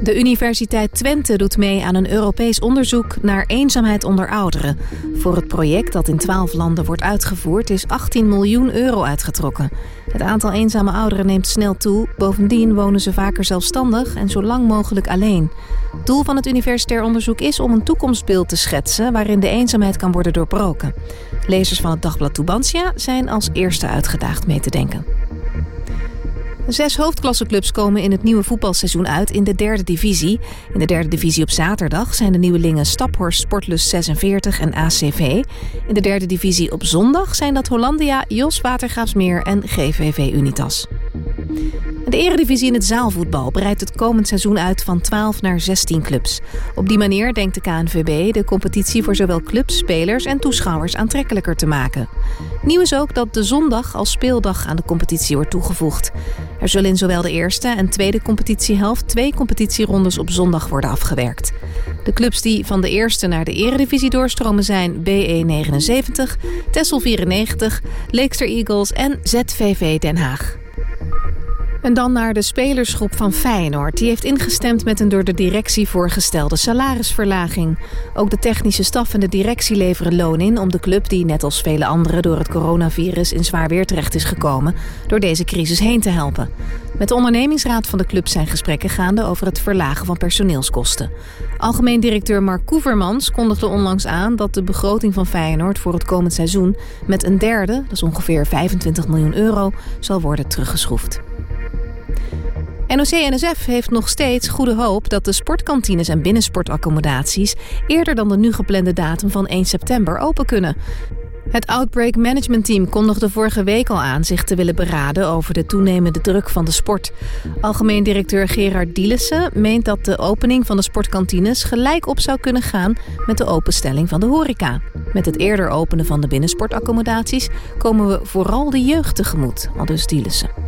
De Universiteit Twente doet mee aan een Europees onderzoek naar eenzaamheid onder ouderen. Voor het project dat in 12 landen wordt uitgevoerd is 18 miljoen euro uitgetrokken. Het aantal eenzame ouderen neemt snel toe. Bovendien wonen ze vaker zelfstandig en zo lang mogelijk alleen. Doel van het universitair onderzoek is om een toekomstbeeld te schetsen waarin de eenzaamheid kan worden doorbroken. Lezers van het dagblad Tubantia zijn als eerste uitgedaagd mee te denken. Zes hoofdklasseclubs komen in het nieuwe voetbalseizoen uit in de derde divisie. In de derde divisie op zaterdag zijn de nieuwelingen Staphorst Sportlust 46 en ACV. In de derde divisie op zondag zijn dat Hollandia, Jos Watergraafsmeer en GVV Unitas. De eredivisie in het zaalvoetbal breidt het komend seizoen uit van 12 naar 16 clubs. Op die manier denkt de KNVB de competitie voor zowel clubs, spelers en toeschouwers aantrekkelijker te maken. Nieuw is ook dat de zondag als speeldag aan de competitie wordt toegevoegd. Er zullen in zowel de eerste en tweede competitiehelft twee competitierondes op zondag worden afgewerkt. De clubs die van de eerste naar de eredivisie doorstromen zijn BE 79, Tessel 94, Leekster Eagles en ZVV Den Haag. Thank you. En dan naar de spelersgroep van Feyenoord. Die heeft ingestemd met een door de directie voorgestelde salarisverlaging. Ook de technische staf en de directie leveren loon in om de club die net als vele anderen door het coronavirus in zwaar weer terecht is gekomen, door deze crisis heen te helpen. Met de ondernemingsraad van de club zijn gesprekken gaande over het verlagen van personeelskosten. Algemeen directeur Mark Koevermans kondigde onlangs aan dat de begroting van Feyenoord voor het komend seizoen met een derde, dat is ongeveer 25 miljoen euro, zal worden teruggeschroefd. NOC-NSF heeft nog steeds goede hoop dat de sportkantines en binnensportaccommodaties eerder dan de nu geplande datum van 1 september open kunnen. Het Outbreak Management Team kondigde vorige week al aan zich te willen beraden over de toenemende druk van de sport. Algemeen directeur Gerard Dielissen meent dat de opening van de sportkantines gelijk op zou kunnen gaan met de openstelling van de horeca. Met het eerder openen van de binnensportaccommodaties komen we vooral de jeugd tegemoet, aldus Dielissen.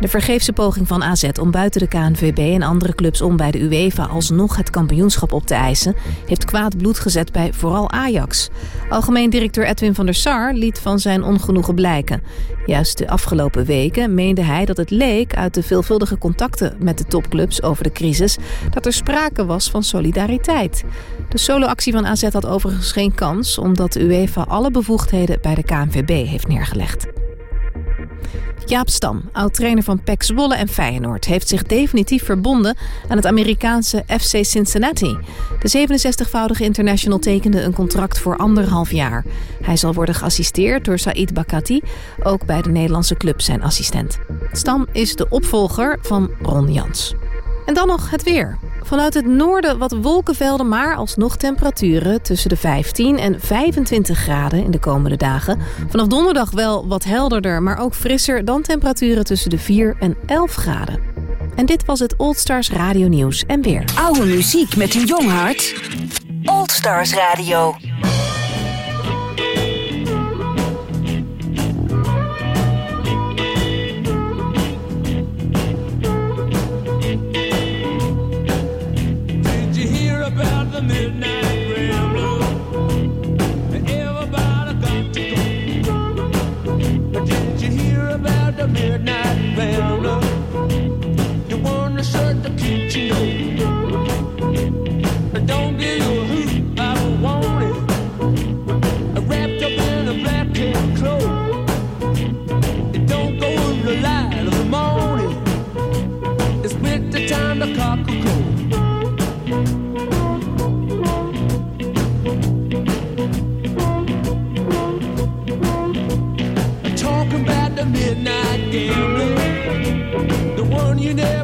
De vergeefse poging van AZ om buiten de KNVB en andere clubs om bij de UEFA alsnog het kampioenschap op te eisen, heeft kwaad bloed gezet bij vooral Ajax. Algemeen directeur Edwin van der Sar liet van zijn ongenoegen blijken. Juist de afgelopen weken meende hij dat het leek uit de veelvuldige contacten met de topclubs over de crisis dat er sprake was van solidariteit. De soloactie van AZ had overigens geen kans, omdat de UEFA alle bevoegdheden bij de KNVB heeft neergelegd. Jaap Stam, oud-trainer van PEC Zwolle en Feyenoord... heeft zich definitief verbonden aan het Amerikaanse FC Cincinnati. De 67-voudige international tekende een contract voor anderhalf jaar. Hij zal worden geassisteerd door Said Bakati, ook bij de Nederlandse club zijn assistent. Stam is de opvolger van Ron Jans. En dan nog het weer. Vanuit het noorden wat wolkenvelden, maar alsnog temperaturen tussen de 15 en 25 graden in de komende dagen. Vanaf donderdag wel wat helderder, maar ook frisser dan temperaturen tussen de 4 en 11 graden. En dit was het Old Stars Radio Nieuws en weer. Oude muziek met een jong hart. Old Stars Radio. midnight gambling, the one you never.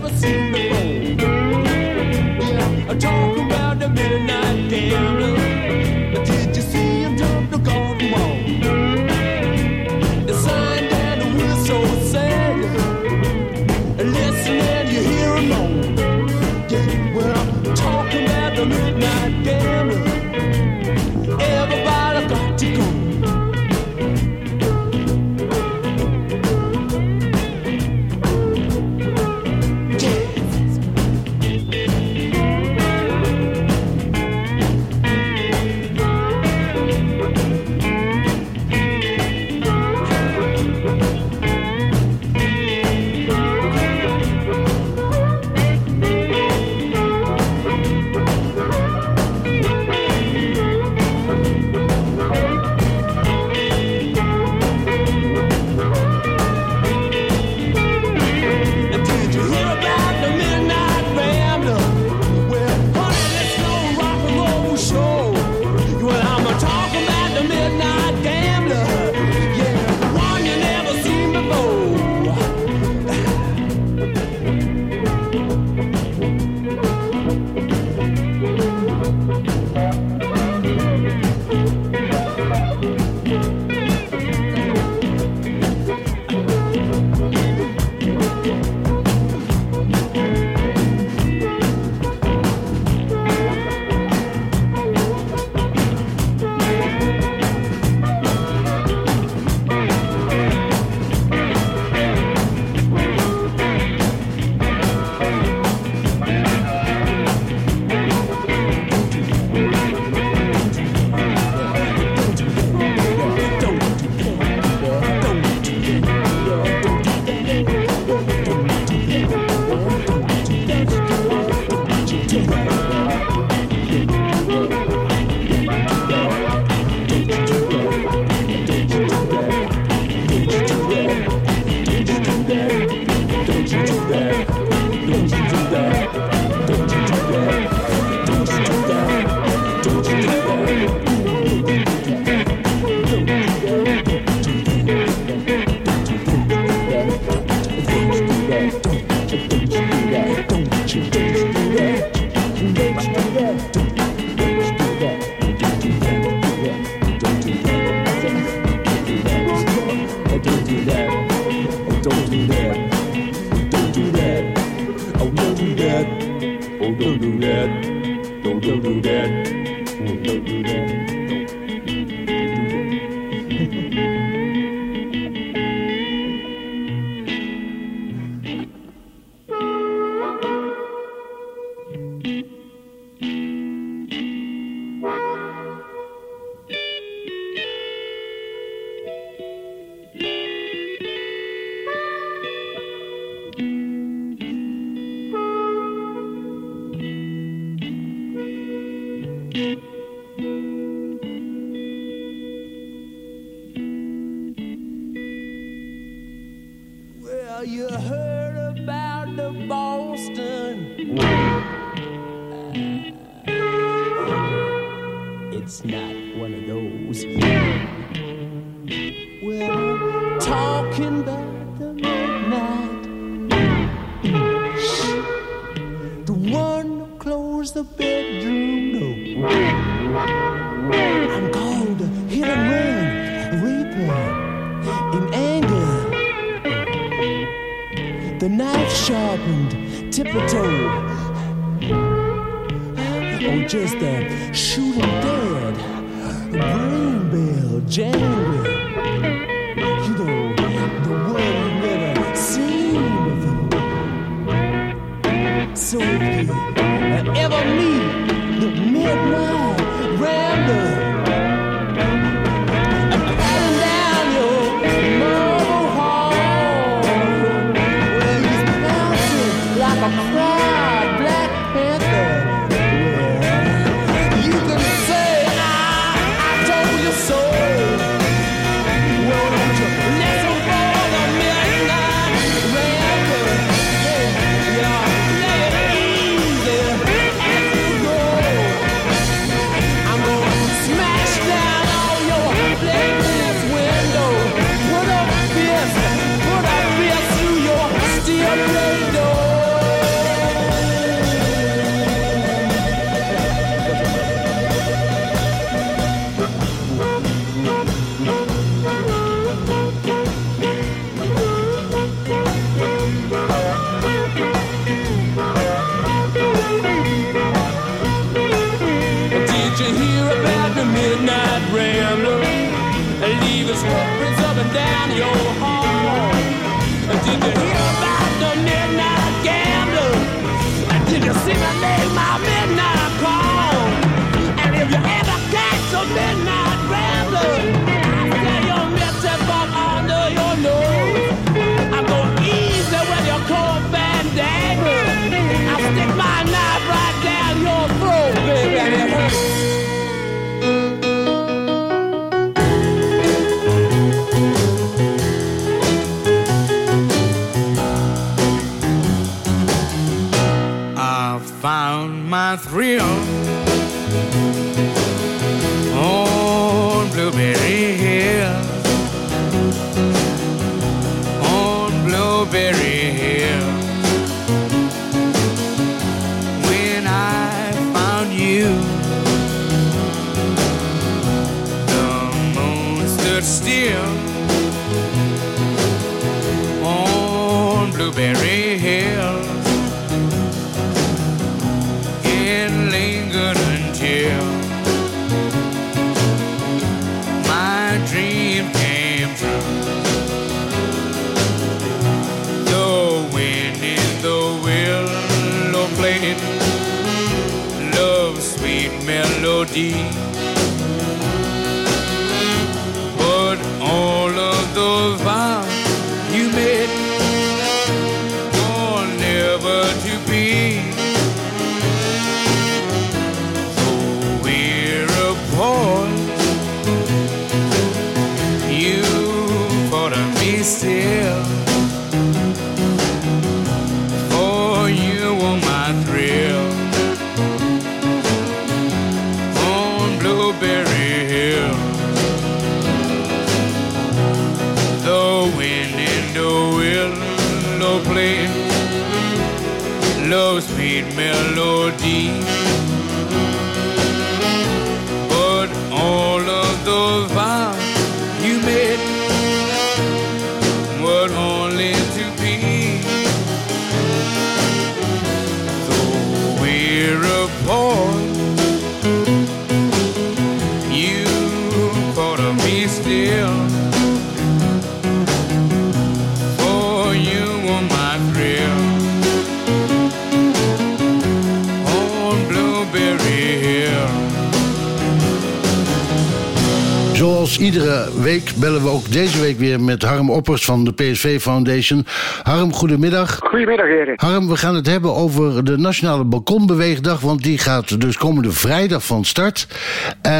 Week bellen we ook deze week weer met Harm Oppers van de PSV Foundation. Harm, goedemiddag. Goedemiddag, Erik. Harm, we gaan het hebben over de Nationale Balkonbeweegdag, want die gaat dus komende vrijdag van start.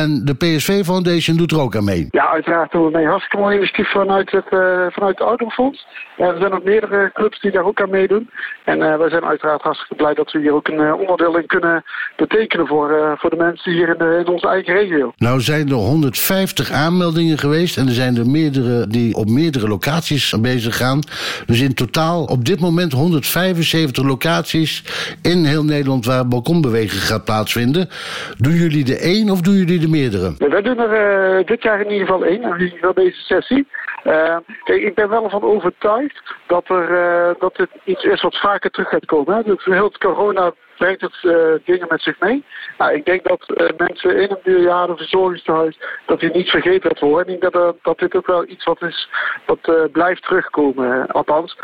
En de PSV Foundation doet er ook aan mee. Ja, uiteraard doen we mee. Hartstikke mooi initiatief vanuit het, eh vanuit het Ouderenfonds. Er zijn ook meerdere clubs die daar ook aan meedoen. En eh, wij zijn uiteraard hartstikke blij dat we hier ook een eh, onderdeel in kunnen betekenen voor, voor de mensen hier in, de, in onze eigen regio. Nou zijn er 150 aanmeldingen geweest en er zijn er meerdere die op meerdere locaties bezig gaan. Dus in totaal op dit moment 175 locaties in heel Nederland waar balkonbeweging gaat plaatsvinden. Doen jullie de één of doen jullie de meerdere? Wij doen er eh, dit jaar in ieder geval één, in ieder geval deze sessie. Eh, kijk, ik ben wel van overtuigd dat, er, eh, dat dit iets is wat vaker terug gaat komen. Hè. Dus heel het corona brengt het eh, dingen met zich mee. Nou, ik denk dat mensen in een bejaardenverzorgingstehuis, dat die niet vergeten gaat worden. Ik denk dat, dat dit ook wel iets wat is, wat blijft terugkomen. Althans,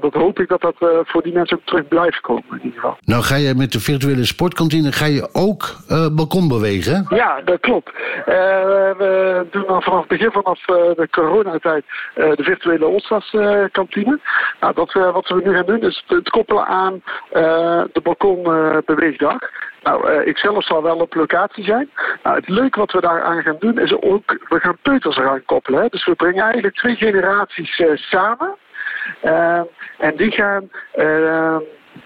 dat hoop ik dat dat voor die mensen ook terug blijft komen in ieder geval. Nou ga je met de virtuele sportkantine ga je ook balkon bewegen? Ja, dat klopt. We doen al vanaf het begin vanaf de coronatijd eh, de virtuele Olstas-kantine. nou, dat, eh, wat we nu gaan doen is het koppelen aan eh, de balkonbeweegdag. nou, eh, ik zelf zal wel op locatie zijn. Nou, het leuke wat we daar aan gaan doen is ook, we gaan peuters eraan koppelen. Hè. Dus we brengen eigenlijk twee generaties samen. Eh, en die gaan eh,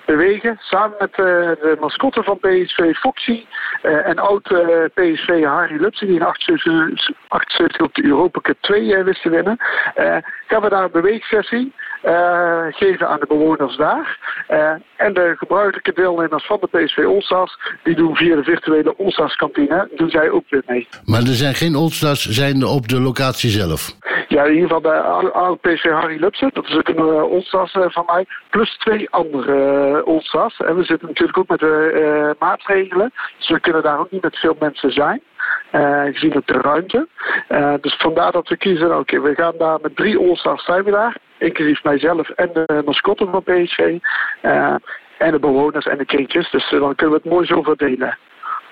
bewegen samen met eh, de mascotte van PSV Foxy eh, en oud eh, PSV Harry Lupsen die in 78, 78 op de Europa Cup 2 eh, wist te winnen. Gaan we daar een beweegsessie eh, geven aan de bewoners daar. Eh, en de gebruikelijke deelnemers van de PSV Allstars die doen via de virtuele Allstars kantine doen zij ook weer mee. Maar er zijn geen Oldstars zijn op de locatie zelf. Ja, in ieder geval bij oud PSV Harry Lupsen. Dat is ook een uh, van mij. Plus twee andere uh, Allstars. En we zitten natuurlijk ook met de uh, maatregelen. Dus we kunnen daar ook niet met veel mensen zijn. Uh, gezien ook de ruimte. Uh, dus vandaar dat we kiezen, oké, okay, we gaan daar met drie All-Stars zijn we daar. Inclusief mijzelf en de mascotte van PSV. Uh, en de bewoners en de kindjes. Dus dan kunnen we het mooi zo verdelen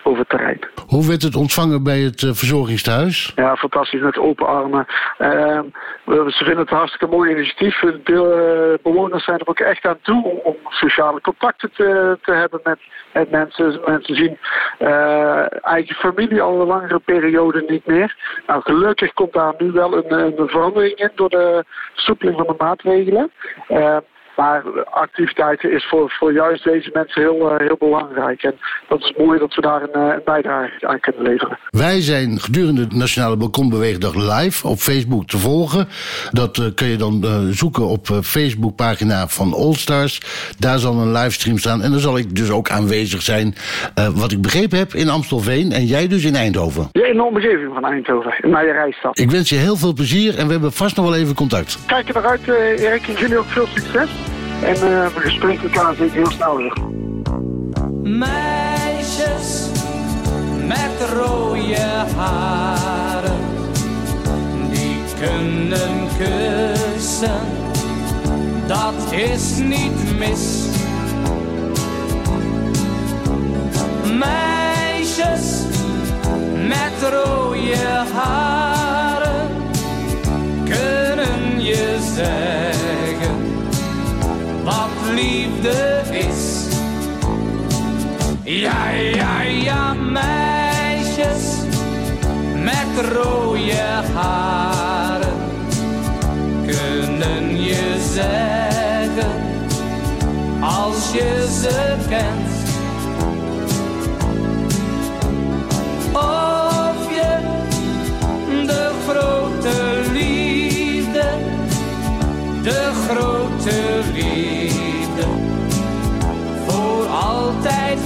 over het terrein. Hoe werd het ontvangen bij het uh, verzorgingstehuis? Ja, fantastisch met open armen. Uh, ze vinden het een hartstikke mooi initiatief. De uh, bewoners zijn er ook echt aan toe om, om sociale contacten te, te hebben met, met mensen. Mensen zien uh, eigen familie al een langere periode niet meer. Nou, gelukkig komt daar nu wel een, een verandering in door de versoepeling van de maatregelen. Maar activiteiten is voor, voor juist deze mensen heel, eh, heel belangrijk. En dat is mooi dat we daar een, eh, een bijdrage aan kunnen leveren. Wij zijn gedurende de Nationale Balkonbeweegdag live op Facebook te volgen. Dat eh, kun je dan zoeken op uh, Facebookpagina van Allstars. Daar zal een livestream staan. En dan zal ik dus ook aanwezig zijn, wat ik begrepen heb, in Amstelveen. En jij dus in Eindhoven. Ja, in de omgeving van Eindhoven, in mijn reisstad. Ik wens je heel veel plezier en we hebben vast nog wel even contact. Kijk er naar uit, Erik. En jullie ook veel succes. En eh, we spreken elkaar zeker heel snel weer. Meisjes met rode haren, die kunnen kussen, dat is niet mis. Meisjes met rode haren, kunnen je zeggen wat liefde is. Ja, ja, ja, meisjes met rode haren kunnen je zeggen als je ze kent.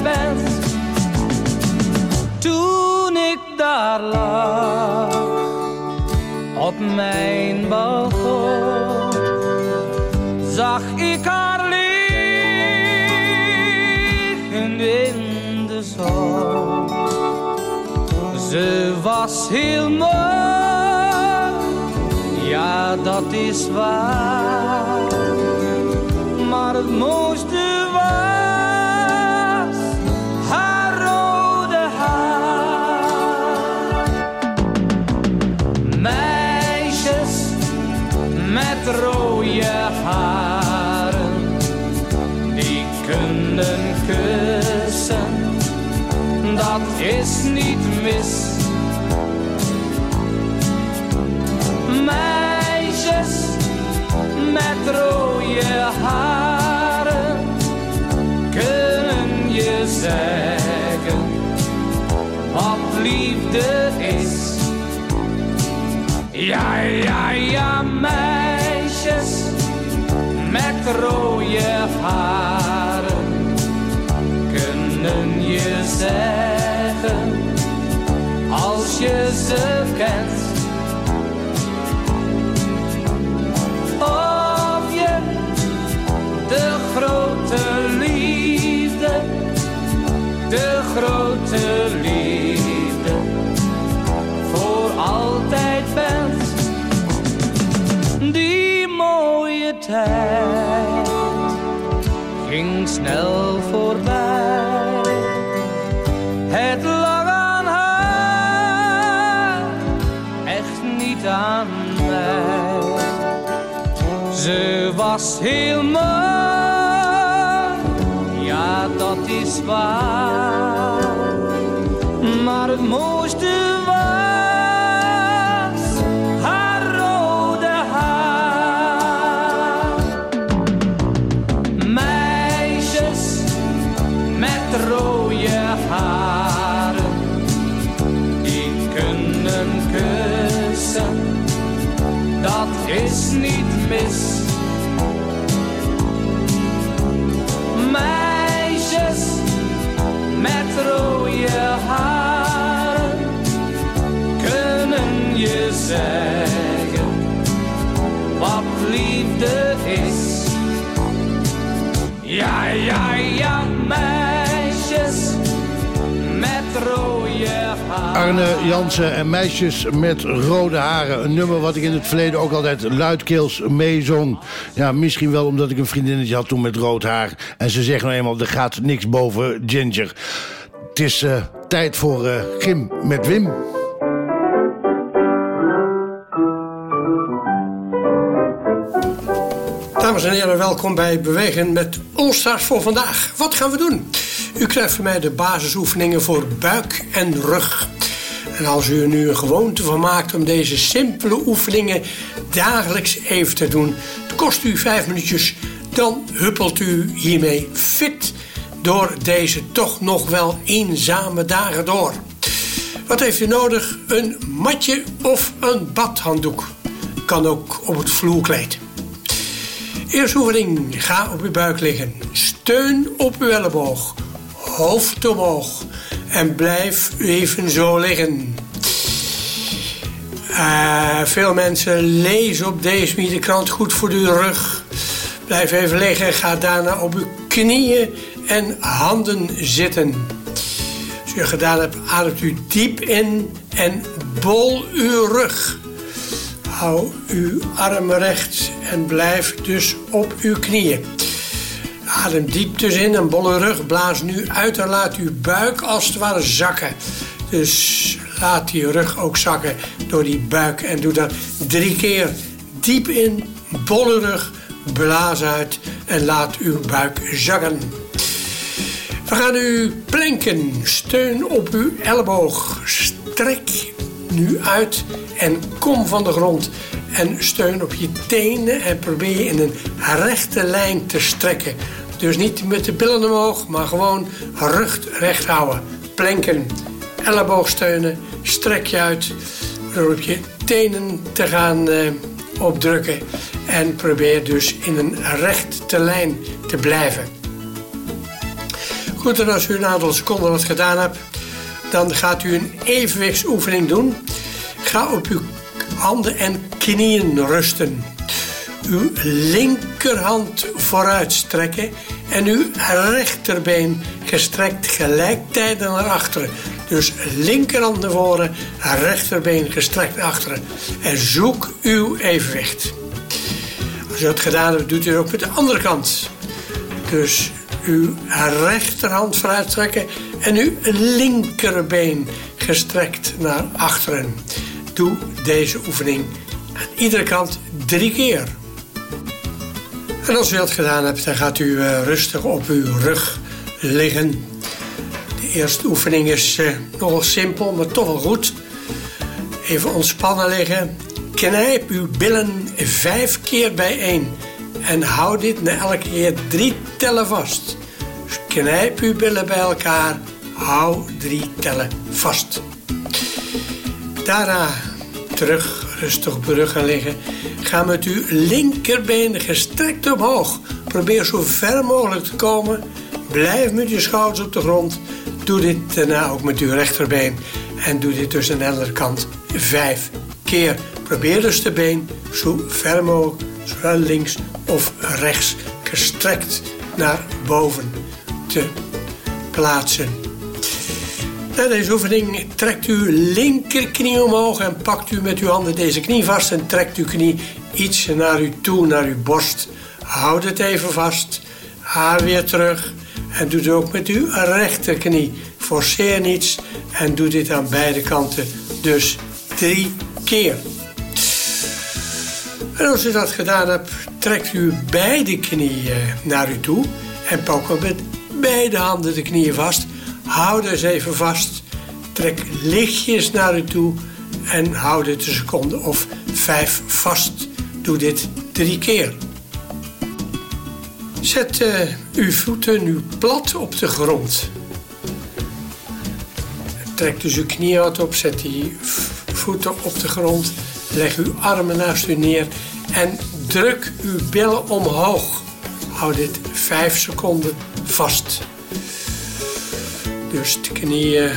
Bent. Toen ik daar lag op mijn balkon, zag ik haar liggen in de zon. Ze was heel mooi, ja dat is waar. Maar het mooiste met snel voorbij. Het lag aan haar, echt niet aan mij. Ze was heel mooi, ja dat is waar. Jansen en meisjes met rode haren. Een nummer wat ik in het verleden ook altijd luidkeels meezong. Ja, misschien wel omdat ik een vriendinnetje had toen met rood haar. En ze zeggen nou eenmaal, er gaat niks boven Ginger. Het is eh, tijd voor eh Gim met Wim. Dames en heren, welkom bij Bewegen met Allstars voor vandaag. Wat gaan we doen? U krijgt van mij de basisoefeningen voor buik en rug. En als u er nu een gewoonte van maakt om deze simpele oefeningen dagelijks even te doen, kost u vijf minuutjes, dan huppelt u hiermee fit door deze toch nog wel eenzame dagen door. Wat heeft u nodig? Een matje of een badhanddoek. Kan ook op het vloerkleed. Eerste oefening. Ga op uw buik liggen. Steun op uw elleboog. Hoofd omhoog. En blijf even zo liggen. Eh, veel mensen lezen op deze krant goed voor uw rug. Blijf even liggen. Ga daarna op uw knieën en handen zitten. Als u gedaan hebt, ademt u diep in en bol uw rug. Hou uw armen recht en blijf dus op uw knieën. Adem diep dus in en bolle rug. Blaas nu uit en laat uw buik als het ware zakken. Dus laat die rug ook zakken door die buik. En doe dat drie keer diep in, bolle rug, blaas uit en laat uw buik zakken. We gaan nu planken. Steun op uw elleboog. Strek nu uit en kom van de grond. En steun op je tenen en probeer je in een rechte lijn te strekken. Dus niet met de billen omhoog, maar gewoon rug recht houden. Planken, elleboog steunen, strek je uit. Door op je tenen te gaan eh, opdrukken. En probeer dus in een rechte lijn te blijven. Goed, en als u een aantal seconden wat gedaan hebt, dan gaat u een evenwichtsoefening doen. Ga op uw handen en knieën rusten. Uw linkerhand vooruit strekken en uw rechterbeen gestrekt gelijktijdig naar achteren. Dus linkerhand naar voren, rechterbeen gestrekt naar achteren. En zoek uw evenwicht. Als u dat gedaan hebt, doet u het ook met de andere kant. Dus uw rechterhand vooruit trekken en uw linkerbeen gestrekt naar achteren. Doe deze oefening aan iedere kant drie keer. En als u dat gedaan hebt, dan gaat u eh, rustig op uw rug liggen. De eerste oefening is uh, nogal simpel, maar toch wel goed. Even ontspannen liggen. Knijp uw billen vijf keer bijeen. En hou dit na elke keer drie tellen vast. Dus knijp uw billen bij elkaar. Hou drie tellen vast. Daarna terug rustig op rug gaan liggen. Ga met uw linkerbeen gestrekt omhoog. Probeer zo ver mogelijk te komen. Blijf met je schouders op de grond. Doe dit daarna ook met uw rechterbeen. En doe dit dus aan de andere kant vijf keer. Probeer dus de been zo ver mogelijk, zowel links of rechts, gestrekt naar boven te plaatsen. Na deze oefening trekt uw linkerknie omhoog en pakt u met uw handen deze knie vast en trekt uw knie iets naar u toe, naar uw borst. Houd het even vast, haar weer terug en doe het ook met uw rechterknie. Forceer niets en doe dit aan beide kanten, dus drie keer. En als u dat gedaan hebt, trekt u beide knieën naar u toe en pak met beide handen de knieën vast. Houd dus even vast. Trek lichtjes naar u toe en houd het een seconde of vijf vast. Doe dit drie keer. Zet uh, uw voeten nu plat op de grond. Trek dus uw knieën op, zet die voeten op de grond. Leg uw armen naast u neer en druk uw billen omhoog. Houd dit vijf seconden vast. Dus de knieën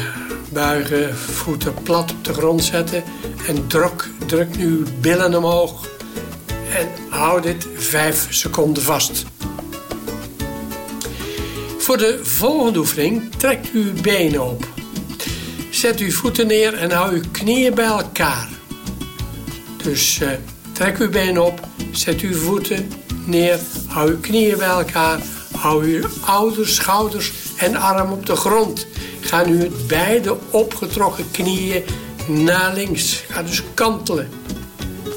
buigen, voeten plat op de grond zetten en druk, druk nu uw billen omhoog. En houd dit vijf seconden vast. Voor de volgende oefening trekt u uw benen op. Zet uw voeten neer en hou uw knieën bij elkaar. Dus uh, trek uw benen op, zet uw voeten neer, hou uw knieën bij elkaar, hou uw oude schouders en arm op de grond. Ga nu met beide opgetrokken knieën naar links. Ga dus kantelen.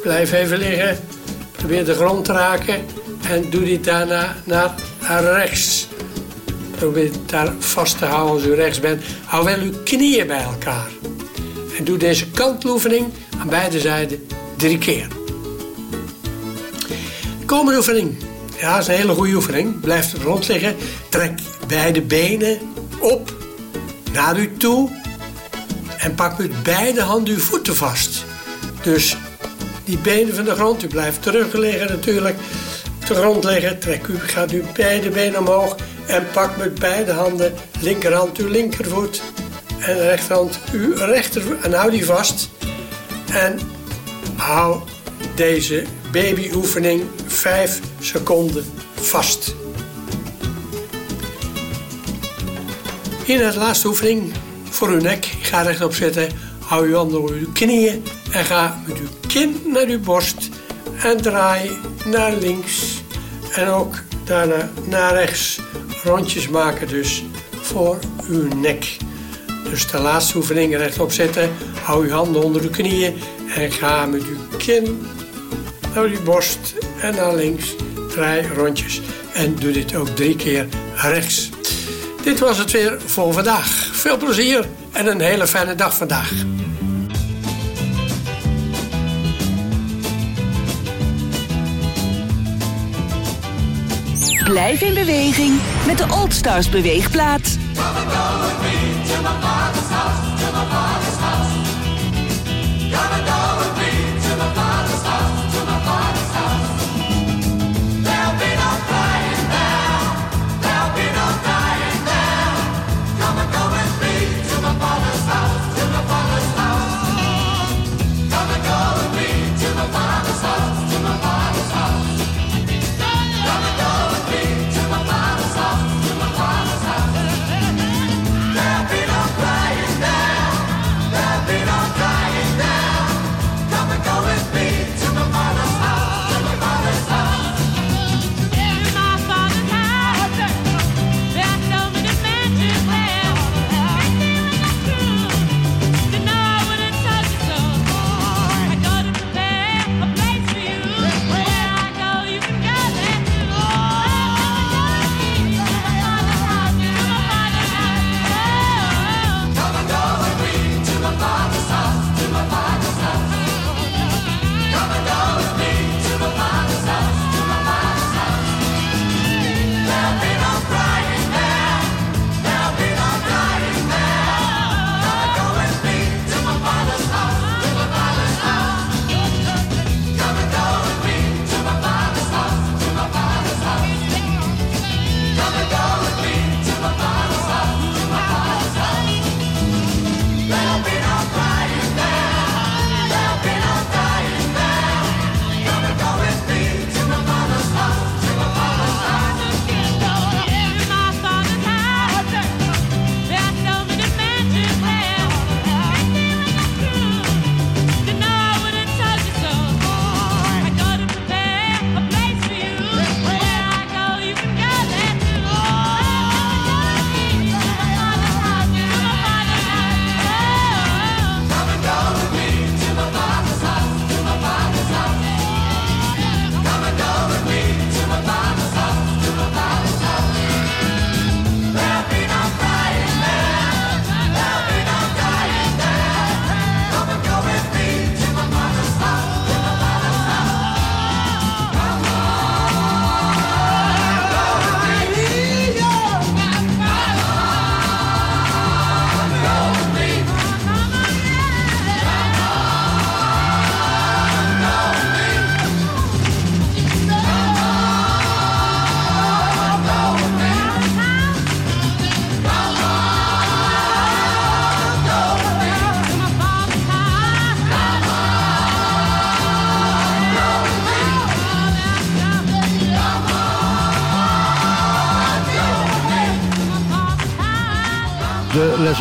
Blijf even liggen. Probeer de grond te raken. En doe dit daarna naar rechts. Probeer daar vast te houden als u rechts bent. Hou wel uw knieën bij elkaar. En doe deze kanteloefening aan beide zijden drie keer. De komende oefening Ja, dat is een hele goede oefening. Blijf rond liggen. Trek beide benen op naar u toe. En pak met beide handen uw voeten vast. Dus die benen van de grond. U blijft terug liggen natuurlijk. Op de grond liggen. Trek u, gaat uw beide benen omhoog. En pak met beide handen linkerhand uw linkervoet. En rechterhand uw rechtervoet. En hou die vast. En hou deze babyoefening 5 seconden vast. Naar de laatste oefening voor uw nek. Ga rechtop zitten. Hou uw handen onder uw knieën. En ga met uw kin naar uw borst. En draai naar links. En ook daarna naar rechts. Rondjes maken dus voor uw nek. Dus de laatste oefening rechtop zitten. Hou uw handen onder uw knieën. En ga met uw kin naar uw borst en naar links. Draai rondjes. En doe dit ook drie keer rechts. Dit was het weer voor vandaag. Veel plezier en een hele fijne dag vandaag. Blijf in beweging met de Old Stars beweegplaat.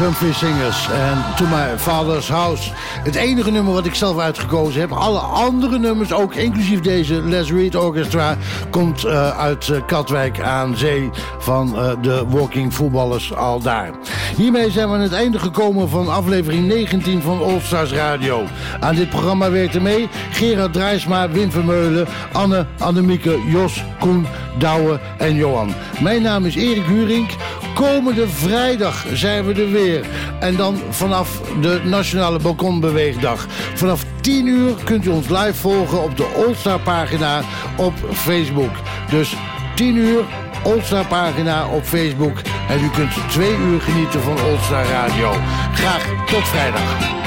Singers en To My Father's House. Het enige nummer wat ik zelf uitgekozen heb. Alle andere nummers, ook inclusief deze Les Reed Orchestra... komt uh, uit uh, Katwijk aan zee van uh, de Walking Voetballers al daar. Hiermee zijn we aan het einde gekomen van aflevering 19 van All Stars Radio. Aan dit programma werkten mee Gerard Drijsma, Wim Vermeulen... Anne, Annemieke, Jos, Koen, Douwe en Johan. Mijn naam is Erik Hurink. Komende vrijdag zijn we er weer. En dan vanaf de Nationale Balkonbeweegdag. Vanaf 10 uur kunt u ons live volgen op de Allstar pagina op Facebook. Dus 10 uur, Oldstar pagina op Facebook. En u kunt twee uur genieten van Oldstar Radio. Graag tot vrijdag.